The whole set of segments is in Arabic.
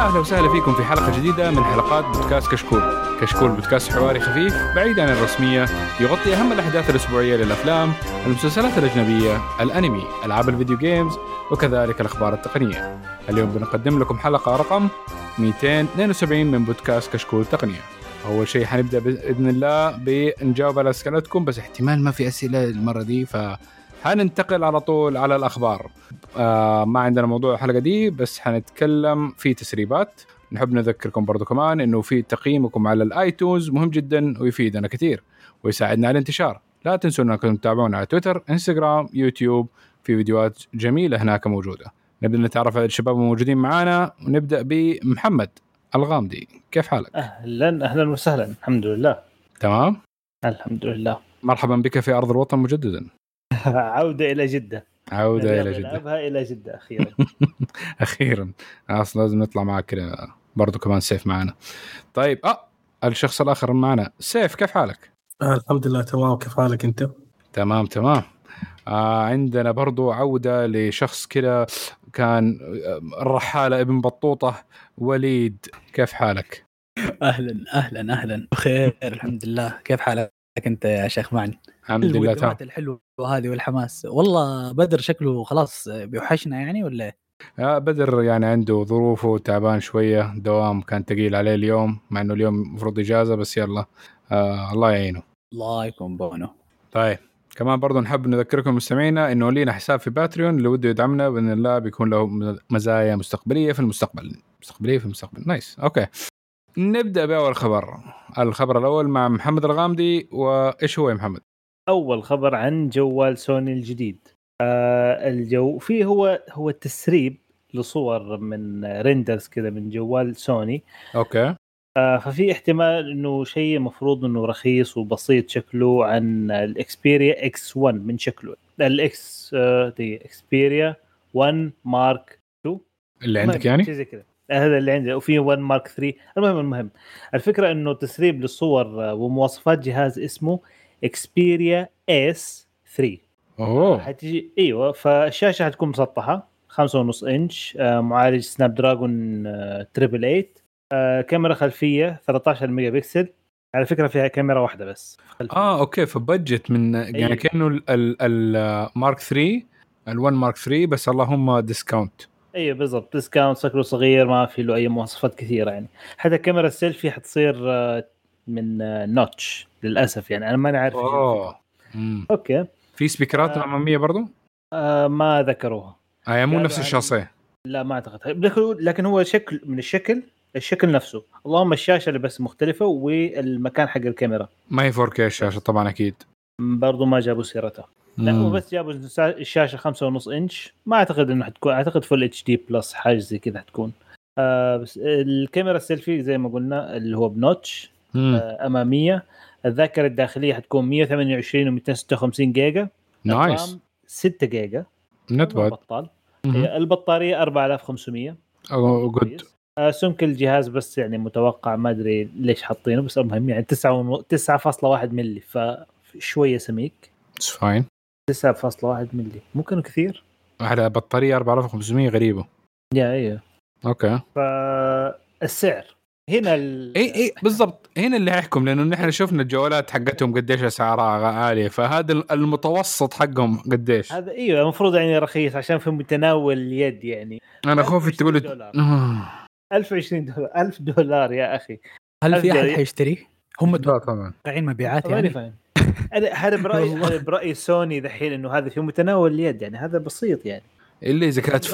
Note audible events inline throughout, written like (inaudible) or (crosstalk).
أهلا وسهلا فيكم في حلقة جديدة من حلقات بودكاست كشكول. كشكول بودكاست حواري خفيف بعيد عن الرسمية يغطي أهم الأحداث الأسبوعية للأفلام، المسلسلات الأجنبية، الأنمي، ألعاب الفيديو جيمز وكذلك الأخبار التقنية. اليوم بنقدم لكم حلقة رقم 272 من بودكاست كشكول تقنية. أول شيء حنبدأ بإذن الله بنجاوب على أسئلتكم بس احتمال ما في أسئلة المرة دي ف حننتقل على طول على الأخبار آه ما عندنا موضوع الحلقة دي بس حنتكلم في تسريبات. نحب نذكركم برضو كمان إنه في تقييمكم على الآيتونز مهم جدا ويفيدنا كثير ويساعدنا على الانتشار. لا تنسوا إنكم تتابعونا على تويتر إنستغرام يوتيوب في فيديوهات جميلة هناك موجودة. نبدأ نتعرف على الشباب الموجودين معانا ونبدأ بمحمد الغامدي. كيف حالك؟ أهلا أهلا وسهلا الحمد لله. تمام. الحمد لله. مرحبا بك في أرض الوطن مجددا. (laughs) عودة إلى جدة. عودة إلى جدة. نذهبها إلى جدة أخيرا. (laughs) أخيرا. أصلا لازم نطلع معك كذا برضو كمان سيف معنا. طيب آه الشخص الآخر معنا. سيف كيف حالك؟ آه الحمد لله تمام. كيف حالك أنت؟ تمام تمام. آه عندنا برضو عودة لشخص كذا كان آه، الرحالة ابن بطوطة وليد. كيف حالك؟ أهلا أهلا أهلا. بخير الحمد لله. كيف حالك أنت يا شيخ معني الحمد لله تمام. الحلوة هذه والحماس. والله بدر شكله خلاص بيوحشنا يعني ولا؟ آه بدر يعني عنده ظروفه تعبان شوية دوام كان ثقيل عليه اليوم مع إنه اليوم المفروض إجازة بس يلا. آه الله يعينه. الله يكون بعونه. طيب كمان برضو نحب نذكركم مستمعينا إنه لينا حساب في باتريون اللي وده يدعمنا بإذن الله بيكون له مزايا مستقبلية في المستقبل. مستقبلية في المستقبل. nice okay. نبدأ بأول خبر. الخبر الأول مع محمد الغامدي وإيش هو يا محمد؟ أول خبر عن جوال سوني الجديد. آه الجو فيه هو هو تسريب لصور من renders كذا من جوال سوني. okay. آه ففي احتمال إنه شيء المفروض إنه رخيص وبسيط شكله عن ال Xperia X 1 من شكله. ال X آه دي Xperia 1 mark 2 اللي عندك يعني؟ شيء زي كذا. هذا اللي عندي. وفي 1 mark 3 المهم المهم. الفكرة إنه تسريب للصور ومواصفات جهاز اسمه Xperia S 3 أوه. حتجي إيوه فالشاشة حتكون مسطحة 5.5 إنش آه، معالج Snapdragon آه، triple 8 آه، كاميرا خلفية 13 ميجا بكسل على فكرة فيها كاميرا واحدة بس. خلفية. آه okay ف budget من يعني أيوة. كأنه ال mark 3 ال1 mark 3 بس اللهم discount إيوه بالضبط. discount شكله صغير ما في له أي مواصفات كثيرة يعني. حتى الكاميرا السيلفي حتصير آه، من آه، notch للأسف يعني أنا ماني عارف أوه. okay. في سبيكرات آه. أمامية برضو؟ آه ما ذكروها. آه مو قالوا نفس الشاصيه لا ما أعتقد. لكن- هو شكل من الشكل الشكل نفسه. اللهم الشاشة اللي بس مختلفة والمكان حق الكاميرا. ما هي 4K الشاشة طبعا أكيد. برضو ما جابوا سيرتها. لا. هو بس جابوا الشاشة خمسة ونص إنش. ما أعتقد إنه حتكون أعتقد full HD plus حاجة زي كذا حتكون. آه بس الكاميرا السيلفي زي ما قلنا اللي هو ب notch. آه أمامية. الذاكرة الداخلية حتكون 128 و 256 جيجا. nice ال RAM 6 جيجا. مو bad بطال. البطارية 4500 good كويس. آه، سمك الجهاز بس يعني متوقع ما أدري ليش حاطينه بس المهم يعني 9 ونو- 9.1 ملي فشويه سميك. it's fine 9.1 ملي ممكن كثير. على بطارية 4500 غريبة. يا أيوه okay. فالسعر هنا ال... إي إي بالضبط. هنا اللي يحكم لأنه نحن شفنا الجوالات حقتهم قديش أسعارها عالية. فهذا المتوسط حقهم قديش. هذا إيوه المفروض يعني رخيص عشان في متناول اليد يعني. أنا خوفي تقول 1020 لي دولار. 1020 دولار. 1000 دولار يا أخي. هل في أحد أبدأ. حيشتري؟ هم لا طبعا. متوقعين مبيعات ماني يعني؟ فاهم أنا- هذا برأيي. (laughs) هذا برأيي سوني دحين إنه هذا في متناول اليد يعني. هذا بسيط يعني. إلا إذا كانت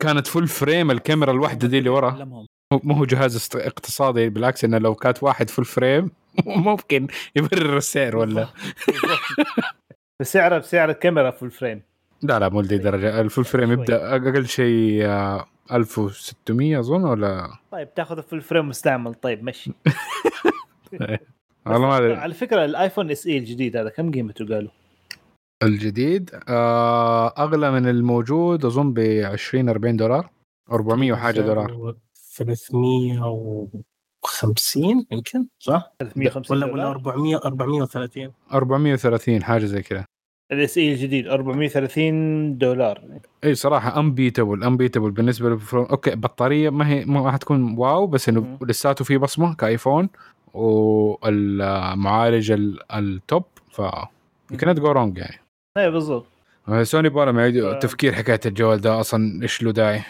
كانت full frame الكاميرا الواحدة دي اللي ورا. مو- مو هو جهاز اقتصادي بالعكس إنه لو كانت واحد full frame (laughs) ممكن يبرر السعر ولا؟ (laughs) بسعر بسعر الكاميرا full frame لا لا مو لدي درجة. ال full frame. يبدأ أقل شيء آه، 1600 أظن ولا؟ طيب تاخذ ال full frame مستعمل. طيب مشي. (laughs) والله ما أدري. على فكرة الآيفون SE الجديد هذا كم قيمته قالوا؟ الجديد آه أغلى من الموجود أظن ب 20 40 دولار 400 وحاجة دولار. 350 يمكن صح؟ 350 ولا ولا دولار 400 430 430 حاجة زي كذا. ال SE الجديد 430 دولار. إي صراحة انبيتبل انبيتبل بالنسبة للفرون أوكي بطارية ما هي ما راح تكون واو بس إنه. لساته في بصمة كآيفون والمعالج ال- التوب ف يو كانت جو رونج يعني. اي بالضبط. سوني بولا ما تفكير حكاية الجوال ده أصلا إيش له داعي؟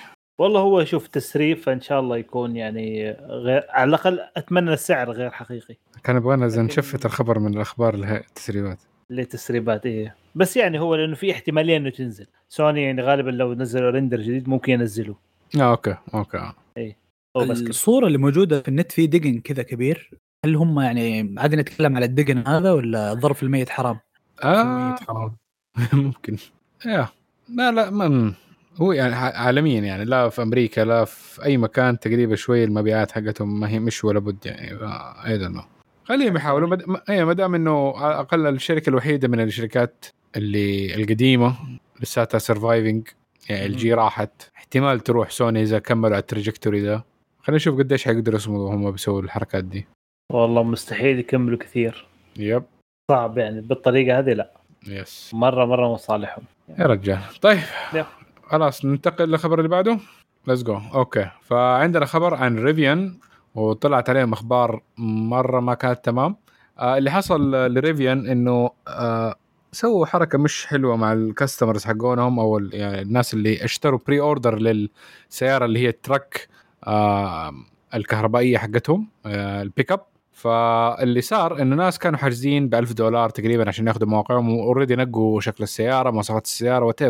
والله هو شوف تسريب فإن شاء الله يكون يعني غير على الأقل أتمنى السعر غير حقيقي. كان يبغانا لكن- نشفت الخبر من الأخبار اللي هي التسريبات. اللي تسريبات إيه. بس يعني هو لأنه في احتمالية إنه تنزل. سوني يعني غالبا لو نزلوا render جديد ممكن ينزلوه. آه okay okay. هو بس كده. الصورة اللي موجودة في النت في دقن كذا كبير هل هم يعني عادي نتكلم على الدقن هذا ولا الضرب في الميت حرام؟ آه. حرام. (laughs) ممكن. يا لا لا ما هو يعني عالميا يعني لا في أمريكا لا في أي مكان تقريبا شوي المبيعات حقتهم ما هي مش ولا بد يعني I don't خليهم يحاولوا مد... اي ما دام إنه على الاقل الشركة الوحيدة من الشركات اللي القديمة لساتها surviving يعني ال جي راحت احتمال تروح سوني إذا كملوا على ال trajectory ده خلينا نشوف قديش حيقدروا يصمدوا هم بيسووا الحركات دي. والله مستحيل يكملوا كثير. yep صعب يعني بالطريقة هذه لا. yes مرة مرة مصالحهم. يا رجال. طيب. يلا. خلاص ننتقل للخبر اللي بعده. let's go okay. فعندنا خبر عن ريفيان وطلعت عليهم أخبار مرة ما كانت تمام. آه اللي حصل لريفيان إنه آه سووا حركة مش حلوة مع ال customers حقونهم أو يعني الناس اللي اشتروا pre-order للسيارة اللي هي ال truck آه الكهربائية حقتهم آه البيك اب فاللي صار إنه ناس كانوا حاجزين ب 1000 دولار تقريبا عشان ياخذوا مواقعهم و already نقوا شكل السيارة مواصفات السيارة what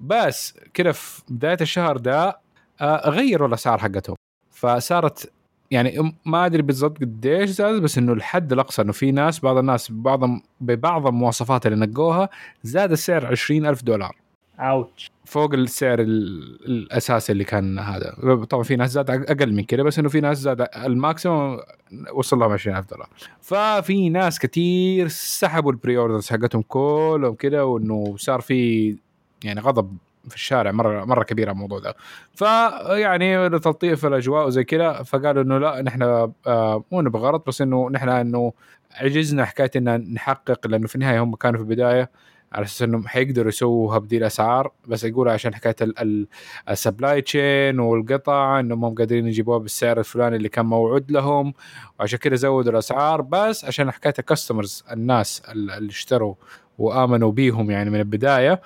بس كده في بداية الشهر ده آه، غيروا الأسعار حقتهم. فصارت يعني ما أدري بالضبط قديش زاد بس إنه الحد الأقصى إنه في ناس بعض الناس ببعض ببعض المواصفات اللي نقوها زاد السعر 20000 دولار. ouch فوق السعر ال- الأساسي اللي كان هذا. طبعا في ناس زاد أقل من كده بس إنه في ناس زاد ال maximum وصل لهم 20000 دولار. ففي ناس كتير سحبوا ال pre-orders حقتهم كلهم كده وإنه صار في يعني غضب في الشارع مرة مرة كبير على الموضوع ده. فيعني لتلطيف الأجواء وزي كده فقالوا إنه لا نحن آه مو نبغى غلط بس إنه نحن إنه عجزنا حكاية ان نحقق لأنه في النهاية هم كانوا في البداية على أساس إنهم حيقدروا يسووها بدي الأسعار. بس يقولوا عشان حكاية ال supply chain والقطع إنهم مو قادرين يجيبوها بالسعر الفلاني اللي كان موعود لهم وعشان كده زودوا الأسعار. بس عشان حكاية ال customers الناس اللي اشتروا وآمنوا بيهم يعني من البداية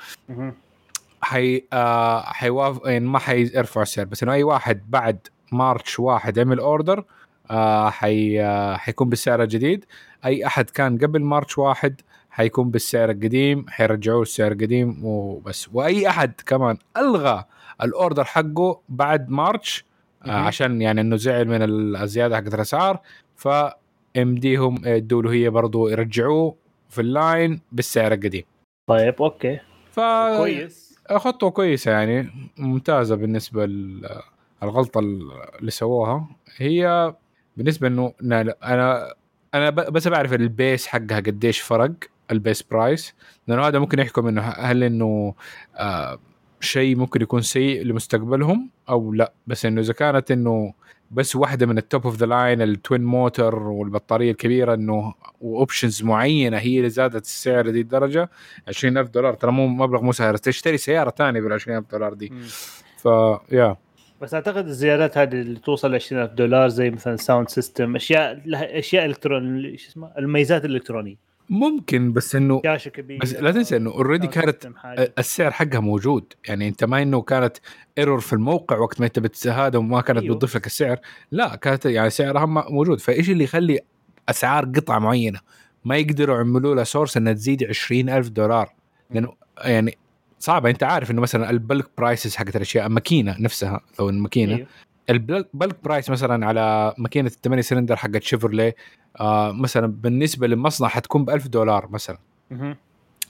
حي آه حيوافق يعني ما حيرفعوا السعر. بس إنه أي واحد بعد March واحد عمل order آه حي آه حيكون بالسعر الجديد. أي أحد كان قبل March واحد حيكون بالسعر القديم حيرجعوه السعر القديم وبس. وأي أحد كمان ألغى ال order حقه بعد March آه. عشان يعني إنه زعل من الزيادة حقت الأسعار فامديهم يدوا له هي برضه يرجعوه في ال line بالسعر القديم. طيب okay. ف كويس. خطوة كويسة يعني ممتازة بالنسبة للغلطه اللي سووها. هي بالنسبة إنه نا- أنا أنا بس بعرف ال base حقها قديش فرق. ال base price. لأنه هذا ممكن يحكم إنه هل إنه آه شيء ممكن يكون سيء لمستقبلهم أو لا. بس إنه إذا كانت إنه بس واحدة من ال top of the line ال twin motor والبطارية الكبيرة إنه و options معينة هي اللي زادت السعر لدي الدرجة 20000 دولار. ترى مو مبلغ مو سهل. تشتري سيارة ثانية بال 20000 دولار دي. ف yeah بس أعتقد الزيادات هذه اللي توصل ل 20000 دولار زي مثلا sound system أشياء لها أشياء إلكترون شو اسمه الميزات الإلكترونية. ممكن بس إنه شاشه كبيرة بس لا تنسى إنه already كانت. السعر حقها موجود. يعني أنت ما إنه كانت error في الموقع وقت ما أنت بتهذا وما كانت أيوه. بتضيف لك السعر. لا كانت يعني سعرها موجود. فإيش اللي يخلي أسعار قطعه معينة؟ ما يقدروا يعملوا لها source إنها تزيد 20000 دولار. لأنه يعني صعبة. أنت عارف إنه مثلا ال bulk prices حقت الأشياء الماكينه نفسها لو الماكينه أيوه. ال bulk price مثلا على ماكينة الثمانية سلندر حقت شيفرليه آه مثلا بالنسبة للمصنع حتكون ب 1000 دولار مثلا.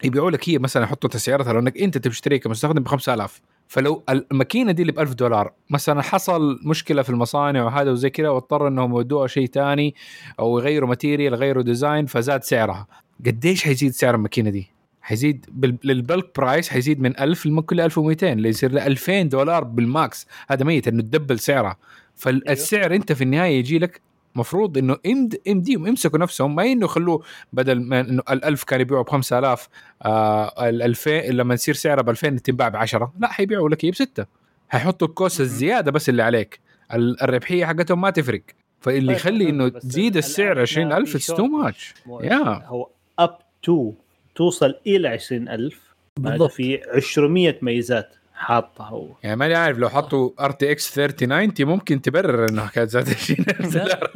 يبيعوا لك هي مثلا يحطوا تسعيرتها لو إنك أنت تشتري كمستخدم ب 5000 فلو الماكينة دي اللي ب 1000 دولار مثلا حصل مشكلة في المصانع وهذا وزي كذا واضطر إنهم يودوها شيء ثاني أو يغيروا material يغيروا design فزاد سعرها قديش حيزيد سعر الماكينة دي؟ حيزيد لل bulk price حيزيد من 1000 لممكن ل 1200 اللي يصير ل 2000 دولار بال max. هذا ميت إنه تدبل سعرها فالسعر أنت في النهاية يجي لك مفروض إنه امد امديهم يمسكوا نفسهم. ما إنه يخلوه بدل ما إنه ال1000 كان يبيعوا ب 5000 آه ال 2000 لما يصير سعرها ب 2000 تنباع ب 10 لا حيبيعوا لك هي بستة. حيحطوا ال cost الزيادة بس اللي عليك. ال- الربحية حقتهم ما تفرق. فاللي طيب، يخلي إنه تزيد السعر إحنا 20000 ف it's too. much yeah. 20. هو up to توصل إلى 20000 معناته بالضبط. في 200 ميزات حاطها هو. يعني ماني عارف لو حطوا RTX 3090 ممكن تبرر إنه كانت زادت 20000 دولار.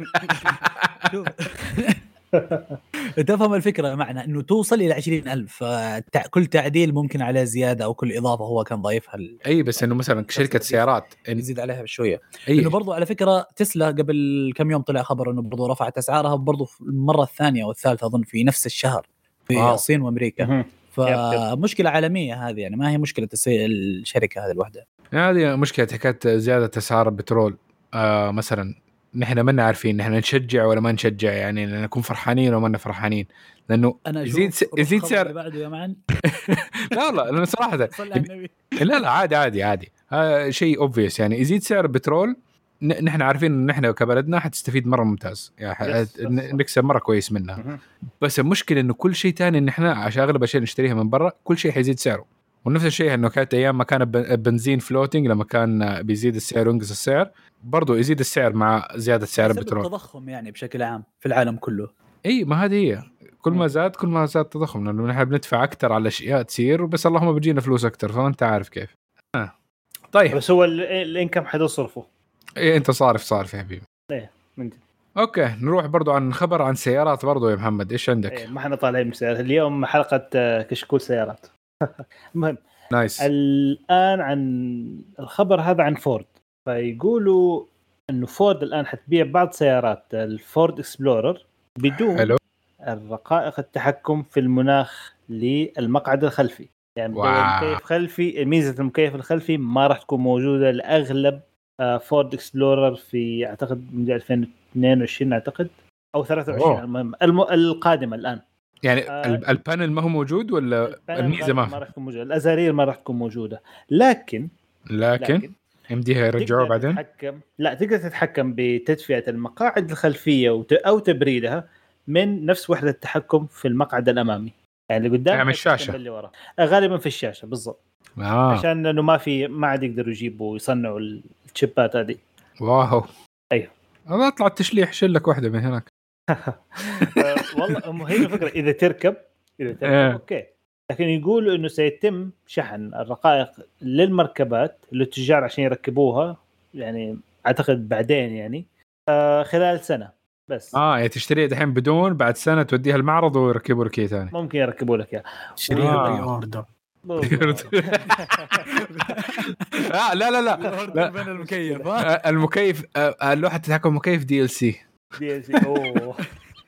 (laughs) شوف. (laughs) تفهم الفكرة معنى إنه توصل إلى 20000 فكل تعديل ممكن عليه زيادة أو كل إضافة هو كان ضايفها ال- أي بس إنه مثلا شركة سيارات إن- يزيد عليها بشوية. أي. إنه برضو على فكرة تسلا قبل كم يوم طلع خبر إنه برضو رفعت أسعارها برضو المرة الثانية أو الثالثه أظن في نفس الشهر. في واو. الصين وأمريكا. فمشكله عالمية هذه يعني ما هي مشكلة الشركة هذه الوحدة. هذه مشكلة حكاية زيادة اسعار البترول. آه مثلا نحن ما عارفين نحن نشجع ولا ما نشجع يعني نكون فرحانين ولا ما فرحانين لأنه أنا يزيد س- يزيد سعر- بعده يا معن (laughs) لا والله لأنه صراحة (laughs) لا لا عادي عادي عادي. آه شيء اوبفيس يعني يزيد سعر البترول نحن عارفين انه نحن كبلدنا حتستفيد مرة ممتاز. يعني نكسب مرة كويس منها. بس المشكلة إنه كل شيء تاني إن إحنا عشان أغلب الاشياء نشتريها من برا كل شيء حيزيد سعره. ونفس الشيء انه كانت أيام ما كان الب- البنزين floating لما كان بيزيد السعر وينقص السعر برضو يزيد السعر مع زيادة سعر البترول. التضخم يعني بشكل عام في العالم كله. إي ما هذه هي. كل ما زاد كل ما زاد التضخم لأنه نحن بندفع أكثر على أشياء تصير بس اللهم بيجينا فلوس أكثر فأنت عارف كيف. آه. طيب. بس هو ال- ال income حتصرفه إيه أنت صارف صارف يا حبيبي. من جد. okay نروح برضو عن خبر عن سيارات برضو يا محمد. إيش عندك؟ إيه، ما إحنا طالعين من سيارات اليوم حلقة آه، كشكول سيارات. (laughs) المهم nice. الآن عن الخبر هذا عن فورد. فيقولوا إنه فورد الآن حتبيع بعض سيارات الفورد إكسبلورر بدون حلو. الرقائق التحكم في المناخ للمقعد الخلفي. يعني بدون wow. مكيف خلفي ميزة المكيف الخلفي ما راح تكون موجودة لأغلب فورد اكسبلورر في أعتقد من 2022 أعتقد أو 23 أوه. المهم الم... القادمة الآن يعني آه. ال- ال panel ما هو موجود ولا الميزة ما ما راح تكون موجودة الأزارير ما راح تكون موجودة لكن لكن يمديها يرجعوها بعدين تتحكم لا تقدر تتحكم بتدفئة المقاعد الخلفية وت... أو تبريدها من نفس وحدة التحكم في المقعد الأمامي يعني اللي قدام يعني الشاشة. باللي ورا آه، غالبا في الشاشة بالضبط آه. عشان إنه ما في ما عاد يقدروا يجيبوا يصنعوا ال chip ات هذه. واو. أيوه. والله أطلع التشليح شيل لك واحدة من هناك. (laughs) آه، والله هي الفكرة إذا تركب إذا تركب إيه. okay. لكن يقولوا إنه سيتم شحن الرقائق للمركبات للتجار عشان يركبوها يعني أعتقد بعدين يعني آه خلال سنة بس. آه يعني تشتريها دحين بدون بعد سنة توديها المعرض ويركبوا لك اياه ثاني. ممكن يركبوا لك إياها. آه. pre-order آه (laughs) لا لا لا. لا. بين المكيف آه، المكيف آه، لوحه التحكم مكيف دي ال سي DLC أوه.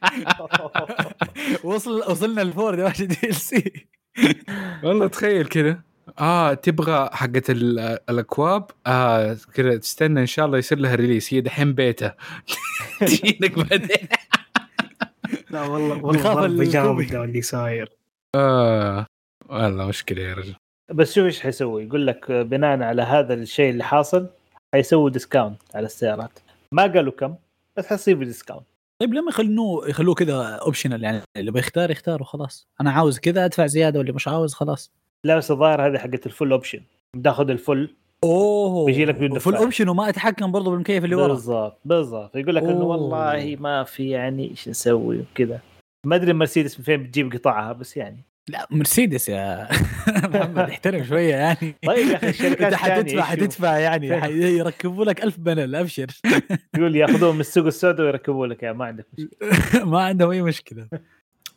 (laughs) وصل وصلنا يا باشا DLC والله تخيل كذا. آه تبغى حقت ال- الأكواب؟ آه كذا تستنى إن شاء الله يصير لها release هي دحين بيتا. (laughs) تجينك بعدين. لا والله والله اللي صاير. آه والله مشكلة يا رجل. بس شوف إيش حيسوي. يقول لك بناء على هذا الشيء اللي حاصل حيسوي discount على السيارات. ما قالوا كم بس حيصير discount طيب لما يخلوه يخلوه كذا optional يعني اللي بيختار يختار وخلاص أنا عاوز كذا أدفع زيادة واللي مش عاوز خلاص. لا بس الظاهر هذه حقت ال full option بتاخذ الفل أوه. بيجي لك بدون في دفاع. ال option وما أتحكم برضه بالمكيف اللي ورا. بالضبط بالضبط. يقول لك إنه. والله ما في يعني إيش نسوي وكذا. ما أدري مرسيدس من فين بتجيب قطعها بس يعني. لا مرسيدس يا (laughs) محمد احترم شوية يعني. طيب يا أخي الشركات حتدفع حتدفع يعني يركبوا لك ألف بنل أبشر. (laughs) يقول ياخذوه من السوق السوداء ويركبوا لك يعني ما عندك مشكلة. (laughs) ما عندهم أي مشكلة.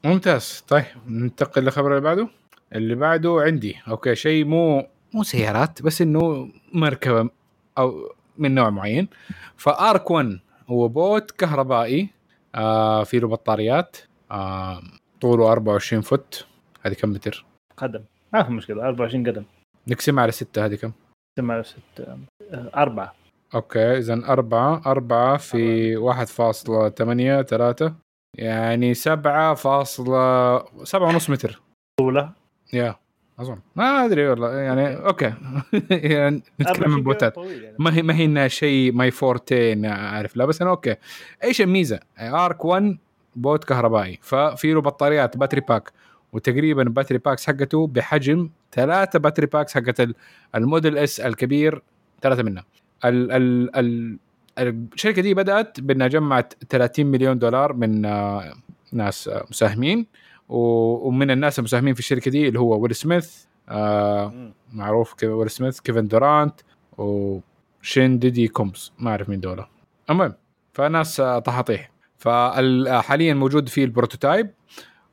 ممتاز. طيب ننتقل للخبر اللي بعده. اللي بعده عندي. أوكي شيء مو مو سيارات بس إنه مركبة أو من نوع معين. ف Arc 1 هو boat كهربائي آه في له بطاريات آه طوله 24 foot. هذه كم متر؟ قدم. ما في مشكلة 24 قدم. نقسمها على ستة هذه كم؟ سمع ست أربعة. okay اذا أربعة أربعة في واحد فاصلة ثمانية ثلاثة. يعني سبعة فاصلة سبعة ونص متر. طولة. يا أظن. ما أدري والله يعني okay. (laughs) يعني نتكلم عن 24 boat ات. يعني. ما هي ما هي إنها شيء my forte عارف لا بس أنا okay. إيش الميزة؟ Arc 1 boat كهربائي. ففي له بطاريات battery pack وتقريبا ال battery packs حقته بحجم ثلاثة battery packs حقت ال- ال Model S الكبير ثلاثة منها ال ال ال الشركة دي بدأت بأنها جمعت 30 مليون دولار من آه، ناس آه، مساهمين. ومن الناس المساهمين في الشركة دي اللي هو ويل سميث آه. معروف ويل سميث كيفن دورانت و Sean Diddy Combs ما أعرف مين دولة المهم فناس طحاطيح فحاليا موجود فيه ال prototype.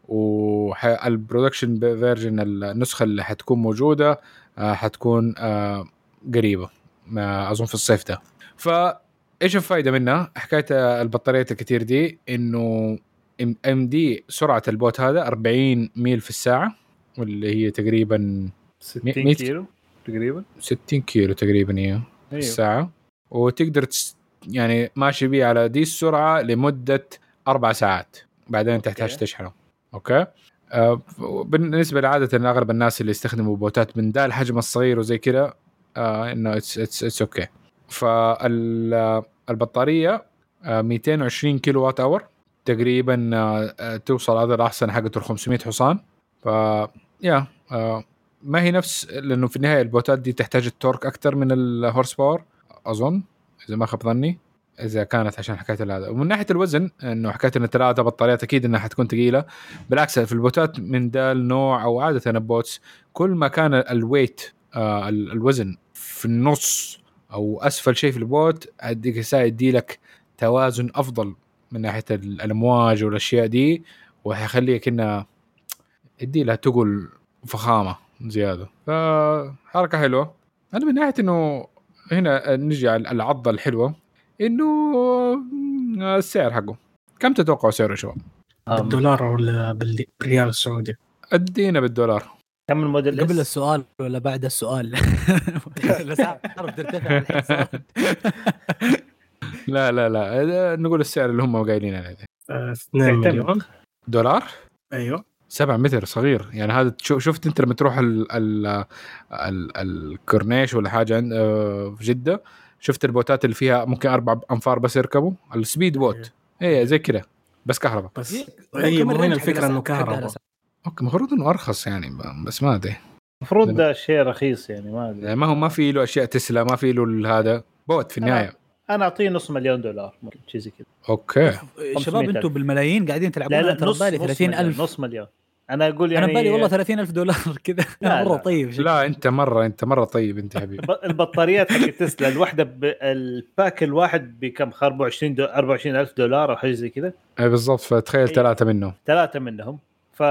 وال production version النسخة اللي حتكون موجودة آه، حتكون آه، قريبة ما أظن في الصيف ده. فايش الفائده منها؟ حكاية البطاريات الكتير دي إنه ام دي سرعة ال boat هذا 40 ميل في الساعة واللي هي تقريبا 60 مية- كيلو تقريبا. 60 كيلو تقريبا هي في أيوه. الساعة. وتقدر تس يعني ماشي بيه على دي السرعة لمدة أربع ساعات. بعدين تحتاج. تشحنه. okay؟ آه بالنسبة لعادة أغلب الناس اللي يستخدموا boat ات من ذا الحجم الصغير وزي كذا آه إنه it's it's it's okay فالبطاريه آه 220 kilowatt hour تقريبا آه توصل هذا الاحسن حقته ال 500 حصان. ف yeah ما هي نفس لأنه في النهاية ال boat ات دي تحتاج ال torque أكثر من ال horsepower أظن إذا ما خاب ظني. إذا كانت عشان حكاية هذا ومن ناحية الوزن إنه حكاية إن ثلاثة بطاريات أكيد إنها حتكون ثقيلة. بالعكس في ال boat ات من ذا النوع أو عادة ال boats كل ما كان ال weight آه ال- الوزن في النص أو أسفل شيء في ال boat يدي لك توازن أفضل من ناحية ال- الأمواج والأشياء دي. وحيخليك انها يدي لها تقل فخامة زيادة. فحركة حلوة. أنا من ناحية إنه هنا نجي على العضة الحلوة. إنه السعر حقه. كم تتوقع سعره يا شباب؟ بالدولار ولا بالريال السعودي؟ ادينا بالدولار. كم الموديل قبل إس؟ السؤال ولا بعد السؤال؟ (laughs) (laughs) لا لا لا. نقول السعر اللي هم قايلين عليه آه، 2 يعتمد. مليون. دولار؟ أيوه. 7 متر صغير. يعني هذا شفت أنت لما تروح ال ال ال الكورنيش ولا حاجة عند آه، في جدة؟ شفت ال boat ات اللي فيها ممكن أربع أنفار بس يركبوا؟ ال speed boat. إيه زي كذا بس كهرباء. بس هي- اي ممكن مو هنا الفكرة إنه كهرباء. okay المفروض إنه أرخص يعني بس ما أدري. المفروض ده شيء رخيص يعني ما أدري. يعني ما هو ما في له أشياء تسلا ما في له هذا boat في النهاية. أنا أعطيه نص مليون دولار ممكن شيء زي كذا. okay. شباب 500,000. أنتم بالملايين قاعدين تلعبون لا لا نص بالي نص 300 مليون ألف. نص مليون. أنا أقول يعني أنا بالي والله 30000 دولار (laughs) كذا. مرة طيب لا أنت مرة أنت مرة طيب أنت حبيبي. البطاريات حق تسلا الواحده ال pack الواحد بكم؟ 24 دو 24000 دولار أو حاجة زي كذا. اي بالضبط. فتخيل إيه. ثلاثة منهم. ثلاثة منهم. ف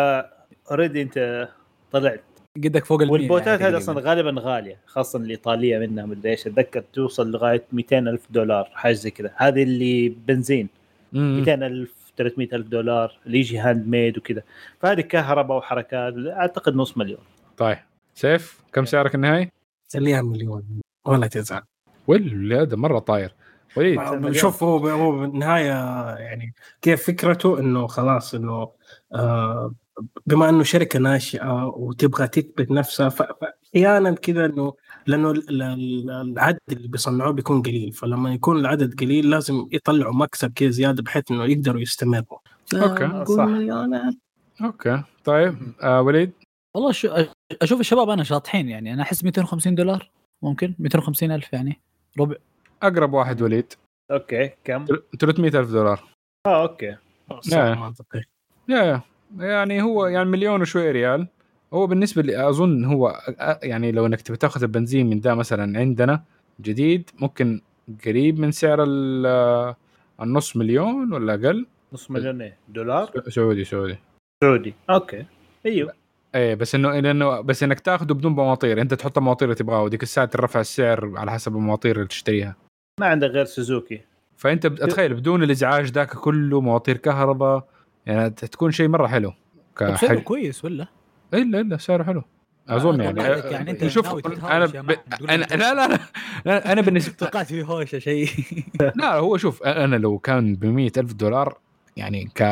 already أنت طلعت. قدك فوق ال يعني وال boat ات يعني هذه أصلا غالبا غالية خاصة الإيطالية منها مدري إيش. أتذكر توصل لغاية 200000 دولار حاجة زي كذا. هذه اللي بنزين. 200000 300 ألف دولار اللي يجي handmade وكذا. فهذه كهرباء وحركات أعتقد نص مليون. طيب. سيف كم سعرك النهائي؟ خليها مليون ولا تزعل. ولا هذا مرة طاير. وليد. مليون. شوف هو هو بالنهاية يعني كيف فكرته؟ إنه خلاص إنه آه بما إنه شركة ناشئة وتبغى تثبت نفسها فاحيانا كذا إنه لأنه ال- ال- العدد اللي بيصنعوه بيكون قليل. فلما يكون العدد قليل لازم يطلعوا مكسب كذا زيادة بحيث إنه يقدروا يستمروا. okay. فنقول صح. okay طيب آه وليد؟ والله شو أشوف الشباب أنا شاطحين يعني. أنا أحس 250 دولار ممكن 250 ألف يعني ربع. أقرب واحد وليد. okay كم؟ 300 ألف دولار. آه okay. صح يا يعني هو يعني مليون وشوي ريال. هو بالنسبة لي أظن هو يعني لو إنك تبي تاخذ البنزين من ده مثلا عندنا جديد ممكن قريب من سعر ال- النص مليون ولا أقل. نص مليون إيه؟ دولار؟ سعودي سعودي سعودي. okay. أيوه. إيه بس إنه لأنه بس إنك تاخذه بدون بمواطير. أنت تحط المواطير اللي تبغاها وديك الساعة ترفع السعر على حسب المواطير اللي تشتريها. ما عندك غير سوزوكي. فأنت بتخيل بدون الإزعاج ذاك كله مواطير كهرباء يعني تكون شيء مرة حلو. كحج... كويس ولا؟ إلا إلا سعره حلو. أظن يعني. يعني أنت شوف أنا ب... أنا لا لا لا, لا. أنا (laughs) بالنسبة توقعت في هوشة شيء. (laughs) لا هو شوف أنا لو كان ب ألف دولار يعني ك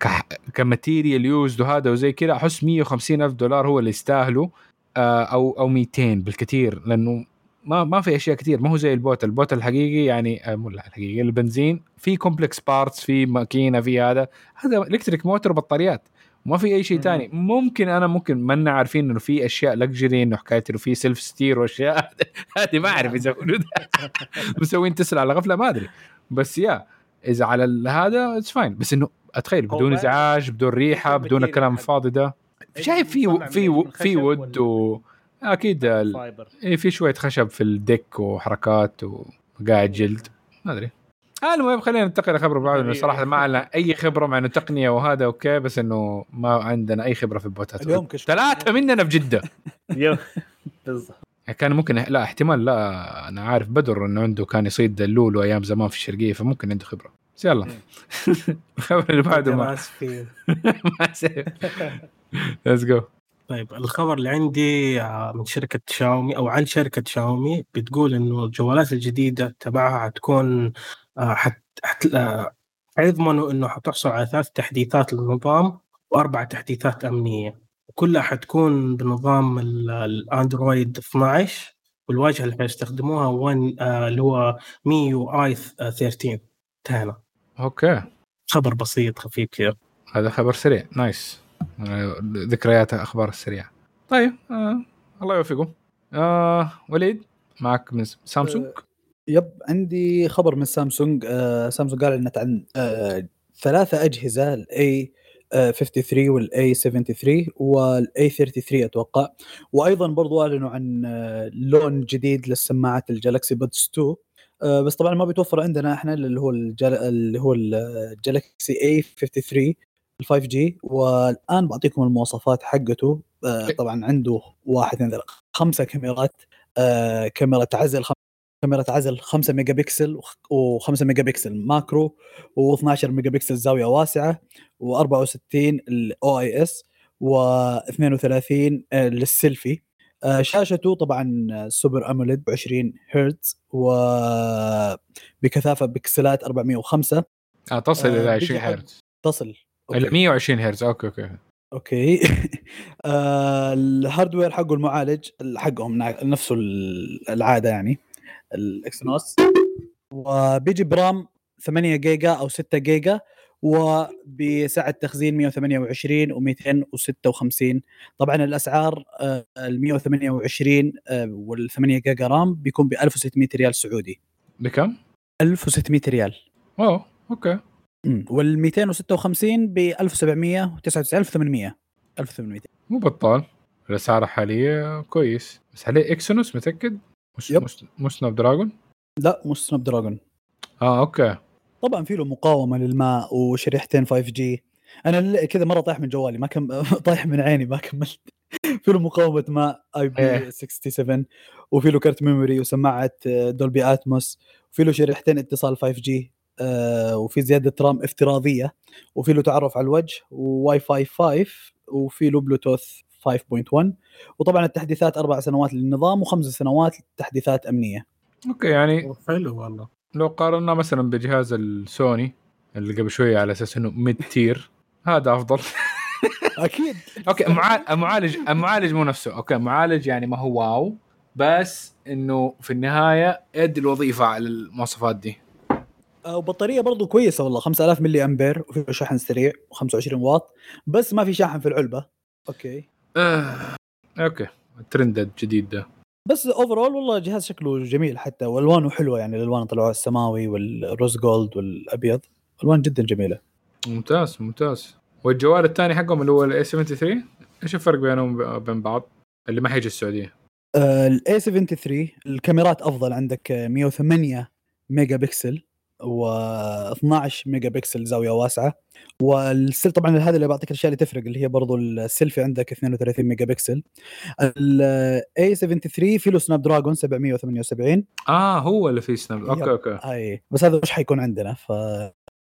ك ك material used وهذا وزي كذا أحس 150 ألف دولار هو اللي يستاهلوا آه، أو أو 200 بالكثير لأنه ما ما في أشياء كثير. ما هو زي ال boat ال boat الحقيقي يعني مو لا الحقيقي البنزين في complex parts في ماكينة في هذا. هذا electric motor بطاريات ما في أي شيء. ثاني ممكن أنا ممكن ما عارفين إنه في أشياء luxury إنه حكاية إنه في self steer وأشياء. (laughs) هذه ما أعرف يسوون (laughs) مسوين تسلا على غفلة ما أدري. بس يا إذا على هذا it's fine بس إنه أتخيل بدون إزعاج بدون ريحة بدون الكلام الفاضي ده. شايف في في في wood و أكيد إيه في شوية خشب في ال deck وحركات وقاعد جلد. ما أدري. المهم خلينا ننتقل لخبر بعد إنه إيه. صراحة ما لنا أي خبرة مع إنه تقنية وهذا okay بس إنه ما عندنا أي خبرة في ال boat ات. اليوم كشف. ثلاثة مننا في جدة. يو (laughs) بالضبط. كان ممكن لا احتمال لا أنا عارف بدر إنه عنده كان يصيد اللولو أيام زمان في الشرقية فممكن عنده خبرة. بس يلا. (laughs) الخبر اللي بعده ما. let's (laughs) go طيب الخبر اللي عندي آه، من شركة شاومي أو عن شركة شاومي بتقول إنه الجوالات الجديدة تبعها حتكون آه، حت حت آه، حيضمنوا إنه حتحصل على ثلاث تحديثات للنظام وأربع تحديثات أمنية. وكلها حتكون بنظام ال- الأندرويد 12 والواجهة اللي حيستخدموها وين آه، اللي هو MIUI 13 انتهينا. okay. خبر بسيط خفيف كذا هذا خبر سريع. nice. آه، ذكريات أخبار السريعه طيب آه. الله يوفقه. آه. وليد معك من سامسونج؟ آه، yep عندي خبر من سامسونج. آه سامسونج قال انها عن آه ثلاثة أجهزة ال A53 وال A73 وال A33 أتوقع. وأيضا برضو أعلنوا عن آه، لون جديد للسماعات ال Galaxy Buds 2 آه، بس طبعا ما بيتوفر عندنا إحنا اللي هو الجال... اللي هو ال Galaxy A53 ال 5G والآن بعطيكم المواصفات حقته. آه، طبعا عنده واحد اثنين ثلاثة خمسة كاميرات. آه، كاميرا عزل خم... كاميرا عزل 5 ميجا بكسل و5 ميجا بكسل macro و12 ميجا بكسل زاوية واسعة و64 ال OIS و32 للسيلفي آه، شاشته طبعا سوبر أموليد 20 هرتز وبكثافه بكسلات 405 آه تصل إلى بيجي 20 حق- هرتز. تصل. إلى 120 هرتز. أوكي أوكي. أوكي. (laughs) آه الهاردوير حقه المعالج حقهم نفسه ال- العادة يعني الإكسنوس. وبيجي برام 8 جيجا أو 6 جيجا وبسعة تخزين 128 و256 طبعا الأسعار آه، ال 128 وال 8 جيجا RAM بيكون ب 1600 ريال سعودي. بكم؟ 1600 ريال. اوه okay. وال 256 ب 1799 1800 1800 مو بطال. الأسعار الحاليه كويس. بس عليه Exynos متأكد؟ مش yep. مش, مش Snapdragon؟ لا مش Snapdragon آه okay. طبعا في له مقاومة للماء وشريحتين 5G أنا كذا مرة طايح من جوالي ما كم (laughs) طايح من عيني ما كملت. (laughs) في له مقاومة ماء IP 67 وفي له كارت memory وسماعة آه، Dolby Atmos وفي له شريحتين اتصال 5G وفي زيادة RAM افتراضية وفي له تعرف على الوجه وواي فاي 5 وفي له بلوتوث 5.1 وطبعا التحديثات أربع سنوات للنظام وخمس سنوات تحديثات أمنية. okay يعني حلو والله. لو قارنا مثلا بجهاز السوني اللي قبل شوية على أساس إنه mid tier هذا أفضل. (laughs) أكيد. okay المعالج المعالج مو نفسه. أوكي المعالج يعني ما هو wow بس إنه في النهاية يدي الوظيفة على المواصفات دي. آه، وبطارية برضو كويسة والله 5000 ملي أمبير وفي شحن سريع و25 واط بس ما في شاحن في العلبة. أوكي. آه. أوكي. الترند الجديد ده. بس overall والله جهاز شكله جميل حتى وألوانه حلوة يعني الألوان طلعوا السماوي وال rose gold والأبيض ألوان جدا جميلة. ممتاز ممتاز. والجوال الثاني حقهم اللي هو ال A 73 إيش الفرق بينهم وبين بعض؟ اللي ما حيجي السعودية. ال A 73 الكاميرات أفضل عندك آه، 108 ميجا بكسل و12 ميجا بكسل زاوية واسعة. والسيل طبعا هذا اللي بعطيك الأشياء اللي تفرق اللي هي برضو السيلفي عندك 32 ميجا بكسل ال A 73 في له Snapdragon 778 آه هو اللي فيه Snap okay. Okay. أي بس هذا مش حيكون عندنا؟ ف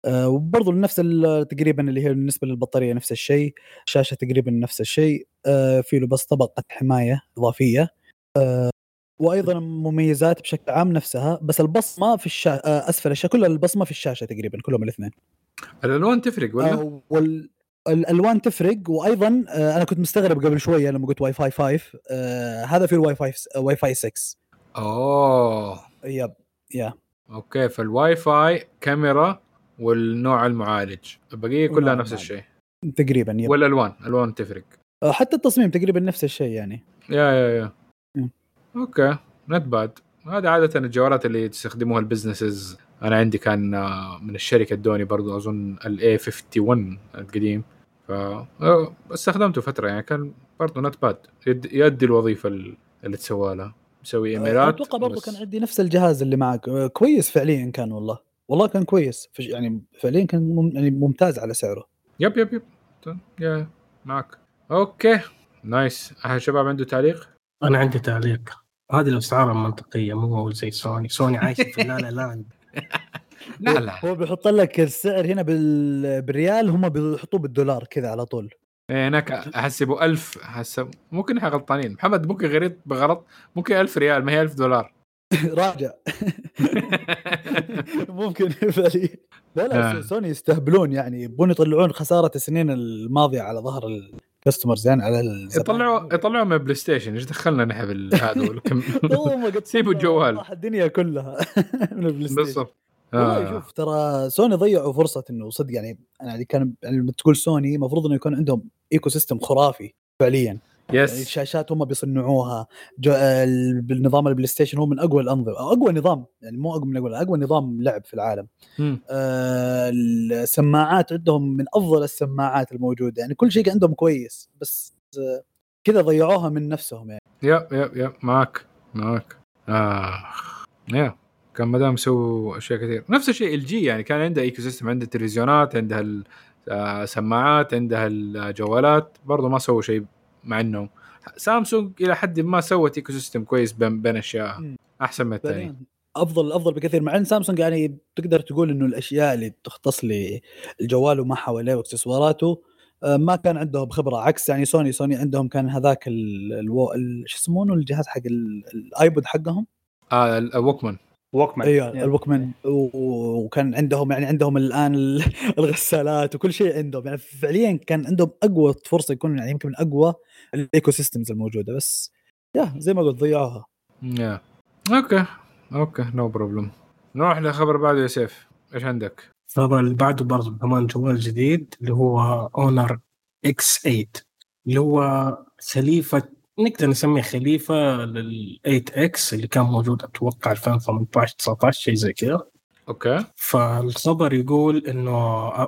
آه، وبرضه نفس تقريبا اللي هي بالنسبة للبطارية نفس الشيء. الشاشه تقريبا نفس الشيء. آه، في له بس طبقة حماية إضافية. آه، وأيضا مميزات بشكل عام نفسها بس البصمه في الشا... آه، أسفل الشاشه كلها البصمه في الشاشة تقريبا كلهم الاثنين. الألوان تفرق ولا؟ آه، وال الألوان تفرق وأيضا آه، أنا كنت مستغرب قبل شوية لما قلت واي فاي 5 آه، هذا في الواي فاي واي فاي 6 oh yep Yeah. Okay فالواي فاي كاميرا والنوع المعالج. البقية كلها نفس. الشيء. تقريبا yep. والألوان الوان تفرق. آه، حتى التصميم تقريبا نفس الشيء يعني. Yeah yeah yeah. مم. Okay not bad هذا عادة الجوالات اللي تستخدموها ال businesses أنا عندي كان آه، من الشركة ادوني برضو أظن ال A 51 القديم. ف آه، استخدمته فترة يعني كان برضو not bad يدي الوظيفة ال- اللي تسوى لها مسوي إيميلات أتوقع برضه بس- كان عندي نفس الجهاز اللي معك. آه، كويس فعليا كان والله. والله كان كويس. يعني فعليا كان مم يعني ممتاز على سعره. Yep yep yep. Yeah معك. Okay. Nice. أحد شباب عنده تعليق؟ أنا عندي تعليق. هذه الاسعار المنطقية مو زي سوني. سوني عايشه في la la land لا. لا هو بيحط لك السعر هنا بال... بالريال هم بيحطوه بالدولار كذا على طول. إيه، هناك أحسبه ألف حسب ممكن إحنا غلطانين. محمد ممكن قريت بغلط؟ ممكن ألف ريال ما هي ألف دولار. (laughs) راجع. (laughs) ممكن فعليا لا لا آه. سوني يستهبلون يعني يبون يطلعون خسارة السنين الماضية على ظهر ال customers يعني على. يطلعوا يطلعوا من بلاي ستيشن إيش دخلنا نحن بالهذا (laughs) (laughs) سيبوا الجوال. الدنيا كلها (laughs) من البلاي ستيشن بالضبط والله آه. شوف ترى سوني ضيعوا فرصة إنه صدق يعني أنا يعني كان يعني لما تقول سوني المفروض إنه يكون عندهم ecosystem خرافي فعليا yes الشاشات هم بيصنعوها. ال- بالنظام البلاي ستيشن هو من أقوى الأنظمة أقوى نظام يعني مو أقوى من أقوى أقوى نظام لعب في العالم. آه السماعات عندهم من أفضل السماعات الموجودة يعني كل شيء عندهم كويس بس آه كذا ضيعوها من نفسهم يعني. Yep yep yep معك معك اخ yeah كان مدام سووا أشياء كثير. نفس الشيء LG يعني كان عندها ecosystem عندها تلفزيونات عندها السماعات عندها الجوالات برضو ما سووا شيء مع انهم سامسونج إلى حد ما سوت ecosystem كويس بين بين اشياء مم. أحسن من الثاني. افضل أفضل بكثير مع إن سامسونج يعني تقدر تقول إنه الأشياء اللي تختص للجوال وما حواليه واكسسواراته آه، ما كان عندهم خبرة عكس يعني سوني. سوني عندهم كان هذاك شو يسمونه الجهاز حق ال- ال iPod حقهم؟ آه ال Walkman Walkman أيوه ال Walkman. و- وكان عندهم يعني عندهم الآن ال- (laughs) الغسالات وكل شيء عندهم. يعني فعليا كان عندهم أقوى فرصة يكون يعني يمكن من أقوى ال ecosystems الموجودة. بس yeah زي ما قلت ضيعوها. Yeah okay. Okay. No problem نروح للخبر بعده يا سيف. إيش عندك؟ الخبر اللي بعده برضه كمان جوال جديد اللي هو Honor X 8 اللي هو خليفه نقدر نسميه خليفة لل 8 X اللي كان موجود أتوقع 2018 19 شيء زي كذا. Okay. فالخبر يقول إنه